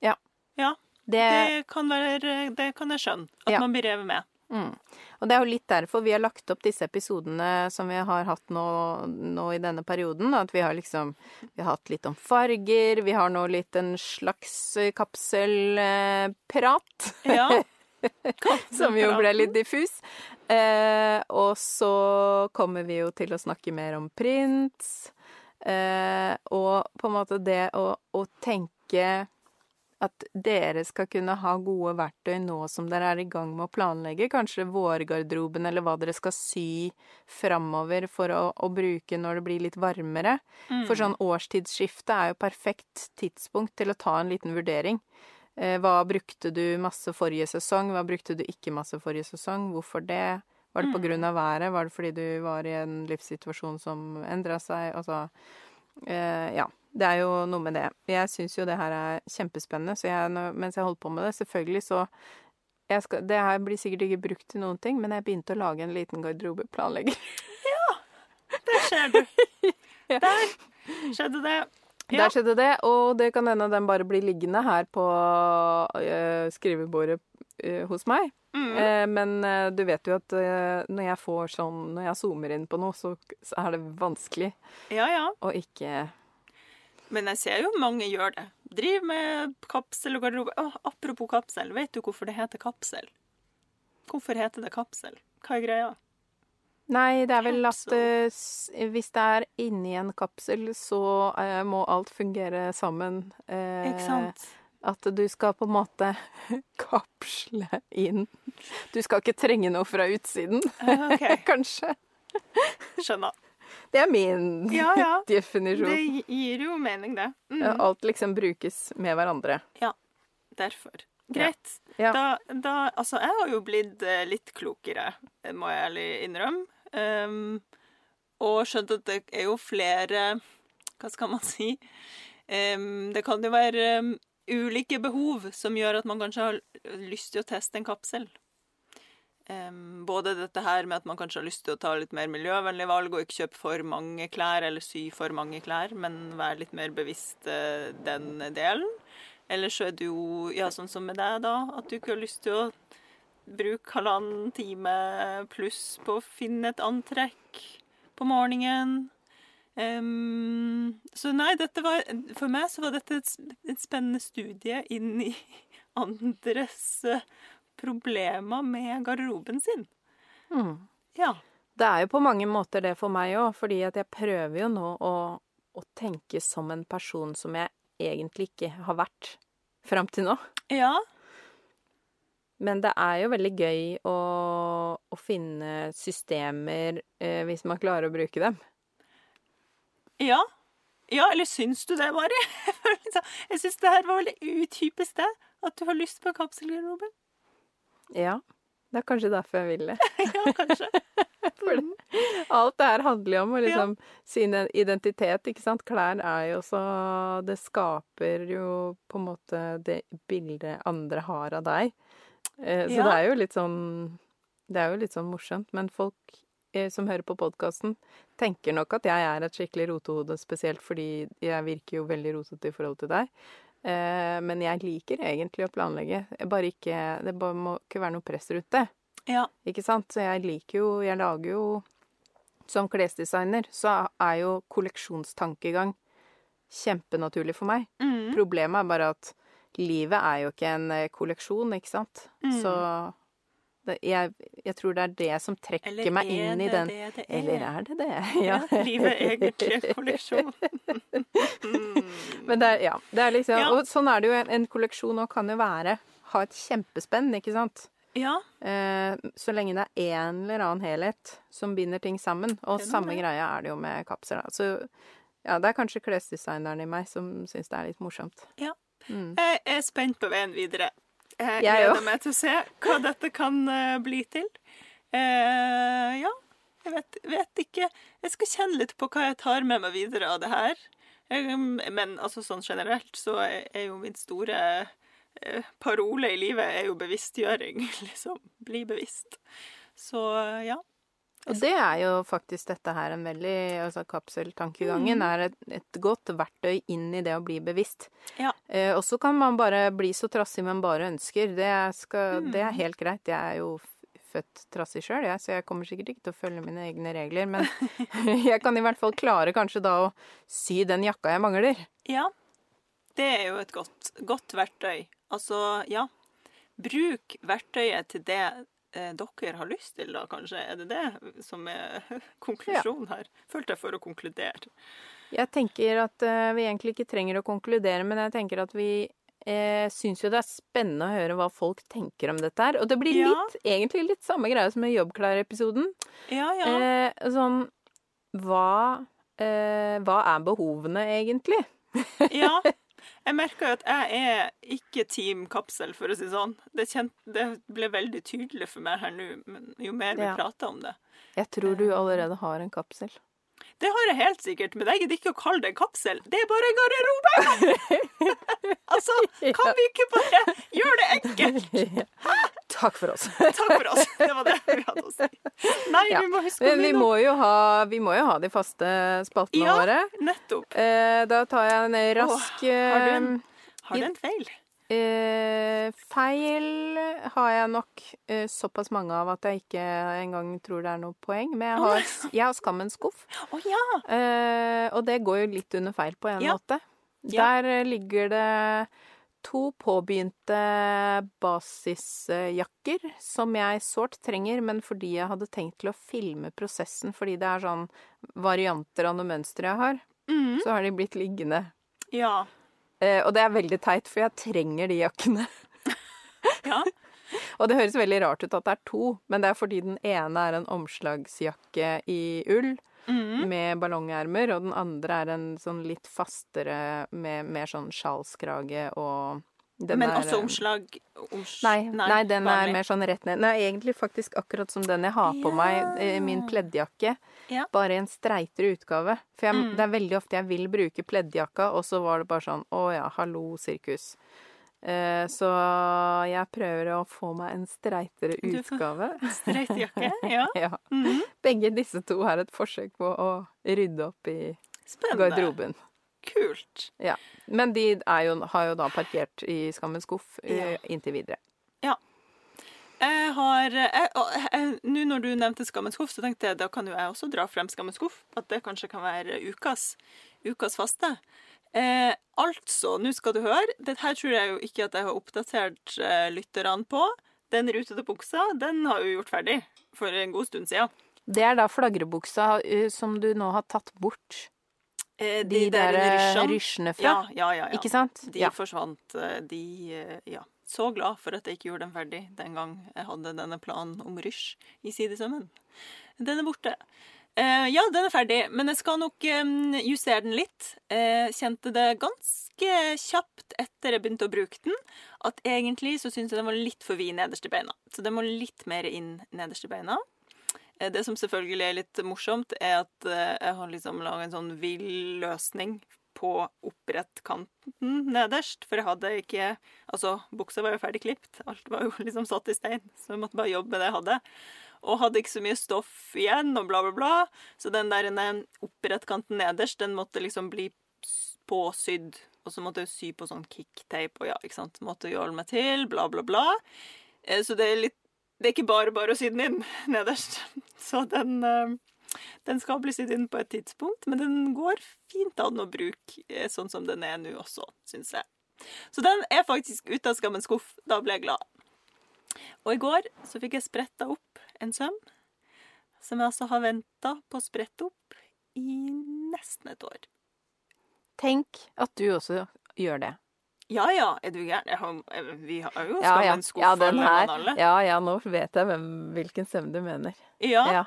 Ja. ja. Det, det, kan, være, det kan jeg skjønne. At ja. man blir revet med. Mm. Og det er jo litt derfor vi har lagt opp disse episodene som vi har hatt nå, nå, i denne perioden. At vi har liksom Vi har hatt litt om farger, vi har nå litt en slags kapselprat. Ja. som jo ble litt diffus. Eh, og så kommer vi jo til å snakke mer om prints. Eh, og på en måte det å, å tenke at dere skal kunne ha gode verktøy nå som dere er i gang med å planlegge, kanskje vårgarderoben eller hva dere skal sy framover for å, å, bruke når det blir litt varmere. Mm. For sånn årstidsskifte er jo perfekt tidspunkt til å ta en liten vurdering. Eh, hva brukte du masse forrige sesong, hva brukte du ikke masse forrige sesong, hvorfor det? Var det på mm. været, var det fordi du var i en livssituasjon som endra seg? Altså, eh, ja. Det er jo noe med det. Jeg syns jo det her er kjempespennende, så jeg, mens jeg holder på med det Selvfølgelig så skal, Det her blir sikkert ikke brukt til noen ting, men jeg begynte å lage en liten garderobeplanlegger. Ja! Der ser du. Der skjedde det. Ja. Der skjedde det, og det kan hende den bare blir liggende her på uh, skrivebordet uh, hos meg. Mm. Uh, men du vet jo at når jeg får sånn Når jeg zoomer inn på noe, så, så er det vanskelig ja, ja. å ikke men jeg ser jo mange gjør det. Driver med kapsel og garderobe. Oh, apropos kapsel, vet du hvorfor det heter kapsel? Hvorfor heter det kapsel? Hva er greia? Nei, det er vel at uh, hvis det er inni en kapsel, så uh, må alt fungere sammen. Uh, Ikke sant? At du skal på en måte kapsle inn. Du skal ikke trenge noe fra utsiden, okay. kanskje. Skjønner. Det er min ja, ja. definisjon. Det gir jo mening, det. Mm. Alt liksom brukes med hverandre. Ja. Derfor. Greit. Ja. Da, da, Altså, jeg har jo blitt eh, litt klokere, må jeg ærlig innrømme. Um, og skjønt at det er jo flere Hva skal man si? Um, det kan jo være um, ulike behov som gjør at man kanskje har lyst til å teste en kapsel. Både dette her med at man kanskje har lyst til å ta litt mer miljøvennlige valg og ikke kjøpe for mange klær eller sy for mange klær, men være litt mer bevisst uh, den delen. Eller så er det jo ja, sånn som med deg, da, at du ikke har lyst til å bruke halvannen time pluss på å finne et antrekk på morgenen. Um, så nei, var For meg så var dette et, spennende studie inn i andres uh, problemer med garderoben sin. Mm. Ja. Det er jo på mange måter det for meg òg, fordi at jeg prøver jo nå å, å tenke som en person som jeg egentlig ikke har vært fram til nå. Ja. Men det er jo veldig gøy å, å finne systemer eh, hvis man klarer å bruke dem. Ja. Ja, eller syns du det, Mari? Jeg syns det her var veldig utypisk det. At du har lyst på kapselgarderobe. Ja. Det er kanskje derfor jeg vil det. ja, kanskje. For det, alt det her handler jo om å liksom ja. sin identitet, ikke sant. Klær er jo så Det skaper jo på en måte det bildet andre har av deg. Eh, så ja. det er jo litt sånn Det er jo litt sånn morsomt. Men folk eh, som hører på podkasten, tenker nok at jeg er et skikkelig rotehode, spesielt fordi jeg virker jo veldig rotete i forhold til deg. Eh, men jeg liker egentlig å planlegge. Bare ikke, det bare må ikke være noe press rundt det. Ja. Ikke sant? Så jeg liker jo Jeg lager jo Som klesdesigner så er jo kolleksjonstankegang kjempenaturlig for meg. Mm. Problemet er bare at livet er jo ikke en eh, kolleksjon, ikke sant? Mm. Så det, jeg, jeg, tror det er det som trekker meg inn i den det det er? Eller er det det? Ja. ja livet er egentlig en kolleksjon. Men det er, ja, det er liksom ja. Og sånn er det jo. En, en kolleksjon òg kan jo være Ha et kjempespenn, ikke sant? Ja. Eh, så lenge det er en eller annen helhet som binder ting sammen. Og samme greia er det jo med kapsler. Så ja, det er kanskje klesdesigneren i meg som syns det er litt morsomt. Ja. Mm. Jeg er spent på veien videre. Jeg gleder meg til å se hva dette kan uh, bli til. Uh, ja, jeg vet, vet, ikke. Jeg skal kjenne litt på hva jeg tar med meg videre av det her. Men altså sånn generelt så er, jo min store parole i livet er jo bevisstgjøring, liksom. Bli bevisst. Så ja. Og det er jo faktisk dette her en veldig Altså kapseltankegangen mm. er et, et, godt verktøy inn i det å bli bevisst. Ja. Eh, og så kan man bare bli så trassig man bare ønsker. Det, skal, mm. det er helt greit. Jeg er jo født trassig sjøl, ja, så jeg kommer sikkert ikke til å følge mine egne regler. Men jeg kan i hvert fall klare kanskje da å sy den jakka jeg mangler. Ja. Det er jo et godt, godt verktøy. Altså, ja. Bruk verktøyet til det dere har lyst til, da, kanskje? Er det det som er konklusjonen her? Følte jeg for å konkludere. Jeg tenker at uh, vi egentlig ikke trenger å konkludere, men jeg tenker at vi eh, syns jo det er spennende å høre hva folk tenker om dette her. Og det blir ja. egentlig litt samme greie som med Jobbklar-episoden. Ja, ja. Eh, sånn Hva, eh, hva er behovene, egentlig? ja. Jeg merker jo at jeg er ikke Team Kapsel, for å si sånn. Det, sånn. det ble veldig tydelig for meg her nå, jo mer vi ja. prater om det. Jeg tror du allerede har en kapsel. Det har jeg helt sikkert, men jeg gidder ikke å kalle det en kapsel. Det er bare en garderobe! altså, kan vi ikke bare gjøre det enkelt? Takk for oss. Takk for oss. Det var det vi hadde å si. Nei, ja. vi må huske å vi må, jo ha, vi må jo ha de faste spaltene ja, våre. nettopp. Eh, da tar jeg en rask Åh, Har du en, eh, har du en feil? Eh, feil har jeg nok eh, såpass mange av at jeg ikke engang tror det er noe poeng. Men jeg har, jeg har Skammens skuff. Oh, ja. eh, og det går jo litt under feil på en ja. måte. Der ja. ligger det to påbegynte basisjakker som jeg sårt trenger, men fordi jeg hadde tenkt til å filme prosessen fordi det er sånn varianter av noe mønster jeg har, mm. så har de blitt liggende. Ja. Eh, og det er veldig teit, for jeg trenger de jakkene. ja. Og det høres veldig rart ut at det er to, men det er fordi den ene er en omslagsjakke i ull mm. med ballongermer, og den andre er en sånn litt fastere med mer sånn sjalskrage og Den Men er, også eh, omslag oms... nei, nei, nei, den vanlig. er mer sånn rett ned. Nei, egentlig faktisk akkurat som den jeg har på ja. meg, min pleddjakke. Ja. Bare i en streitere utgave. For jeg, mm. det er veldig ofte jeg vil bruke pleddjakka, og så var det bare sånn Å ja, hallo, sirkus. Eh, så jeg prøver å få meg en streitere utgave. Streitjakke, ja. ja. Mm -hmm. Begge disse to er et forsøk på å rydde opp i Spennende. garderoben. Kult. Ja. Men de jo, har jo da parkert i skammens skuff eh, ja. inntil videre. Ja. Jeg har Nå når du nevnte skammens skuff, så tenkte jeg da kan jo jeg også dra frem skammens skuff. At det kanskje kan være ukas, ukas faste. Eh, altså, nå skal du høre. Dette tror jeg jo ikke at jeg har oppdatert eh, lytterne på. Den rutete buksa, den har vi gjort ferdig for en god stund siden. Det er da flagrebuksa uh, som du nå har tatt bort. Eh, de, de, der, der eh, rysjene fra. Ja, ja, ja. Ikke sant? De forsvant. Eh, de Ja. Så glad for at jeg ikke gjorde dem ferdig den gang jeg hadde denne planen om rysj i sidesømmen. Den er borte. Uh, ja, den er ferdig, men jeg skal nok justere den litt. Uh, kjente det ganske kjapt etter jeg begynte å bruke den, at egentlig så syns jeg den var litt for vid nederst i beina. Så den må litt mer inn nederst i beina. Uh, det som selvfølgelig er litt morsomt, er at jeg har liksom laga en sånn vill løsning på opprettkanten nederst, for jeg hadde ikke Altså, buksa var jo ferdig klipt, alt var jo liksom satt i stein, så jeg måtte bare jobbe med det jeg hadde og hadde ikke så mye stoff igjen, og bla, bla, bla. Så den der opprettkanten nederst, den måtte liksom bli påsydd. Og så måtte jeg sy på sånn kicktape, og ja, ikke sant. Måtte gjøre meg til, bla, bla, bla. Eh, så det er litt Det er ikke bare bare å sy den inn nederst. Så den eh, den skal bli sydd inn på et tidspunkt, men den går fint an å bruke eh, sånn som den er nå også, syns jeg. Så den er faktisk ute av skammens skuff. Da ble jeg glad. Og i går så fikk jeg spretta opp en søm som jeg altså har venta på å sprette opp i nesten et år. Tenk at du også gjør det. Ja ja, er du gæren? Vi har jo ja, ja. en skuff ja, alle. Ja ja, nå vet jeg hvem, hvilken søm du mener. Ja, ja.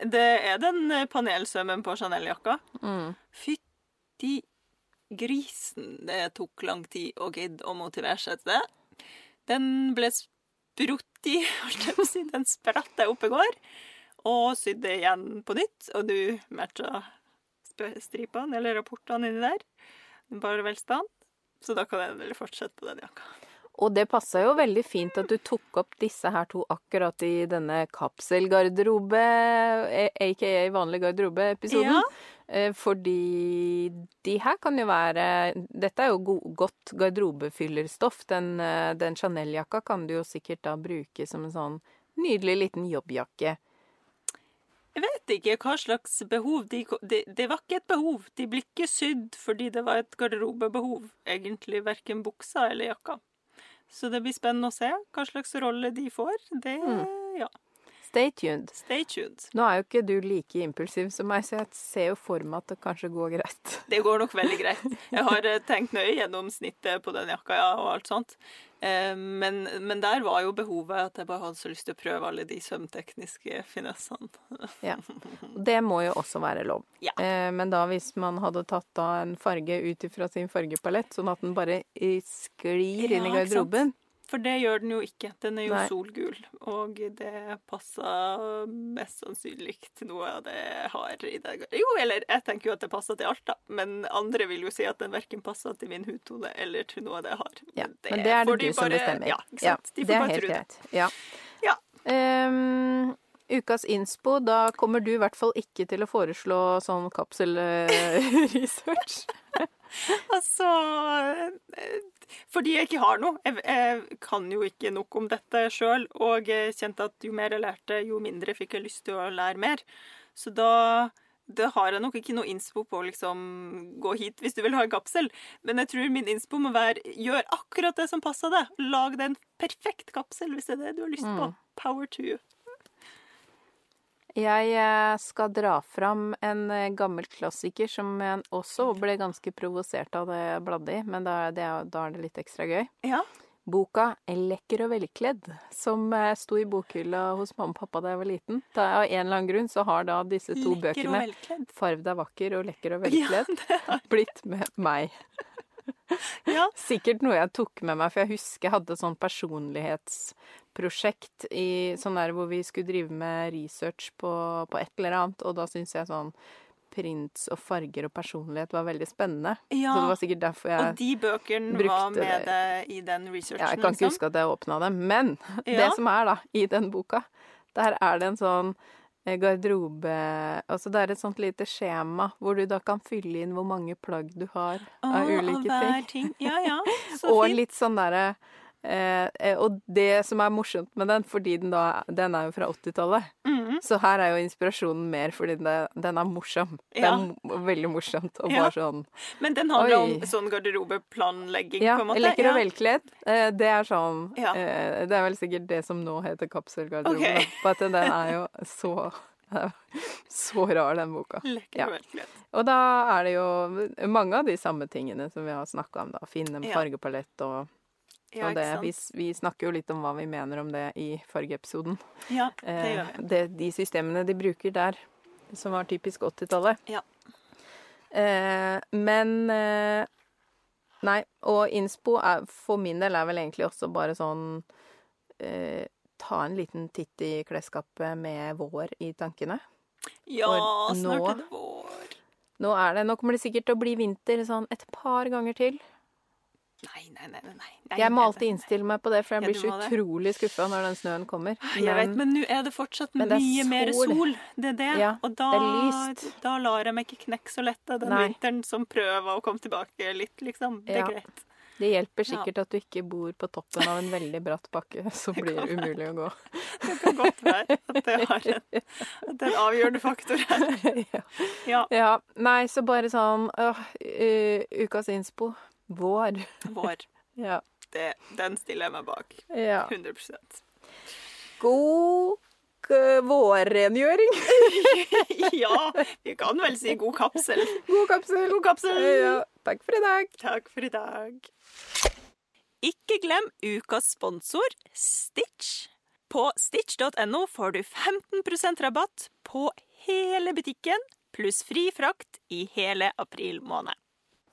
Det er den eh, panelsømmen på Chanel-jakka. Mm. Fytti grisen, det tok lang tid å gidde å motivere seg til det. Den ble sprutt i, holdt jeg på å si. Den spratt jeg opp i går. Og sydde igjen på nytt. Og du matcha stripene, eller rapportene inni der. Bare velstand. Så da kan jeg vel fortsette på den jakka. Og det passa jo veldig fint at du tok opp disse her to akkurat i denne kapselgarderobe, aka vanlig garderobe-episoden. Ja. Eh, fordi de her kan jo være Dette er jo go godt garderobefyllerstoff. Den, eh, den Chanel-jakka kan du jo sikkert da bruke som en sånn nydelig liten jobbjakke. Jeg vet ikke hva slags behov de, de, Det var ikke et behov. De ble ikke sydd fordi det var et garderobebehov, egentlig, verken buksa eller jakka. Så det blir spennende å se hva slags rolle de får. Det, mm. ja. Stay tuned. Stay tuned. Nå er jo ikke du like impulsiv som meg, så jeg ser jo for meg at det kanskje går greit. Det går nok veldig greit. Jeg har eh, tenkt nøye gjennom snittet på den jakka ja, og alt sånt. Eh, men, men, der var jo behovet at jeg bare hadde så lyst til å prøve alle de sømtekniske finessene. Ja. Det må jo også være lov. Ja. Eh, men da hvis man hadde tatt da en farge ut ifra sin fargepalett, sånn at den bare sklir ja, inn i garderoben for det gjør den jo ikke. Den er jo Nei. solgul, og det passer mest sannsynlig til noe av det jeg har i dag. Jo, eller jeg tenker jo at det passer til alt, da, men andre vil jo si at den verken passer til min hudtone eller til noe av det jeg har. Ja, men det, men det er det du de som bestemmer. Ja, ikke sant. de får bare helt det. Ja. ja. Um, ukas innspo, da kommer du i hvert fall ikke til å foreslå sånn kapselresearch. altså fordi jeg ikke har noe. Jeg, jeg kan jo ikke nok om dette sjøl, og jeg kjente at jo mer jeg lærte, jo mindre fikk jeg lyst til å lære mer. Så da det har jeg nok ikke noe innspo på å liksom gå hit hvis du vil ha en kapsel. Men jeg tror min innspo må være gjør akkurat det som passer deg. Lag deg en perfekt kapsel hvis det er det du har lyst på. Mm. Power to you. Jeg eh, skal dra fram en eh, gammel klassiker som jeg også ble ganske provosert av det jeg bladde i, men da, det, da, er det litt ekstra gøy. Ja. Boka 'Lekker og velkledd', som eh, sto i bokhylla hos mamma og pappa da jeg var liten. Da, av en eller annen grunn så har da disse to lekker bøkene 'Farv deg vakker' og 'Lekker og velkledd' ja, blitt med meg. ja. Sikkert noe jeg tok med meg, for jeg husker jeg hadde sånn personlighetsprosjekt i sånn der hvor vi skulle drive med research på, på et eller annet, og da syns jeg sånn prints og farger og personlighet var veldig spennende. Ja, så det var sikkert derfor jeg Og de bøkene var med det i den researchen? Ja, jeg kan ikke liksom? huske at jeg åpna dem. Men ja. det som er da, i den boka, der er det en sånn eh, garderobe Altså det er et sånt lite skjema hvor du da kan fylle inn hvor mange plagg du har oh, av ulike ting. ting. Ja, ja. Så og litt sånn derre Eh, eh, og det som er morsomt med den, fordi den da Den er jo fra 80-tallet. Mm. Så her er jo inspirasjonen mer fordi den, den er morsom. Ja. Det er veldig morsomt og bare sånn Men den handler oi. om sånn garderobeplanlegging, ja, på en måte? Ja. Lekker og velkledd. Eh, det er sånn ja. eh, Det er vel sikkert det som nå heter kapselgarderobe. Okay. På at den er jo så så rar, den boka. Lekker og velkledd. Og da er det jo mange av de samme tingene som vi har snakka om, da. Finne en fargepalett og ja, og det, vi, vi, snakker jo litt om hva vi mener om det i fargeepisoden. Ja, det eh, gjør vi. Det, de systemene de bruker der, som var typisk 80-tallet. Ja. Eh, men eh, Nei, og innspo er, for min del er vel egentlig også bare sånn eh, Ta en liten titt i klesskapet med vår i tankene. Ja, snart er det vår. Nå er det, nå kommer det sikkert til å bli vinter sånn et par ganger til. Nei, nei, nei. nei, nei jeg må alltid innstille meg på det, for jeg blir så utrolig skuffa når den snøen kommer. Men, jeg vet, men nå er det fortsatt mye sol. mer sol. Det er det. Ja, og da, det da, lar jeg meg ikke knekke så lett av den nei. vinteren som prøver å komme tilbake litt, liksom. Det er ja. greit. Det hjelper sikkert ja. at du ikke bor på toppen av en veldig bratt bakke som blir umulig å gå. Det kan godt være at det, har en, at det er en avgjørende faktor her. Ja. ja. Nei, så bare sånn øh, Ukas innspo. Vår. Vår. ja. Det, den stiller jeg meg bak. Ja. 100% God vårrengjøring. ja, vi kan vel si god kapsel. God kapsel. God kapsel. Ja, takk for i dag. Takk for i dag. Ikke glem ukas sponsor, Stitch. På stitch.no får du 15% rabatt på hele butikken, pluss fri frakt i hele april måned.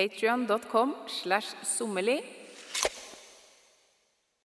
Patrion.com slash sommerli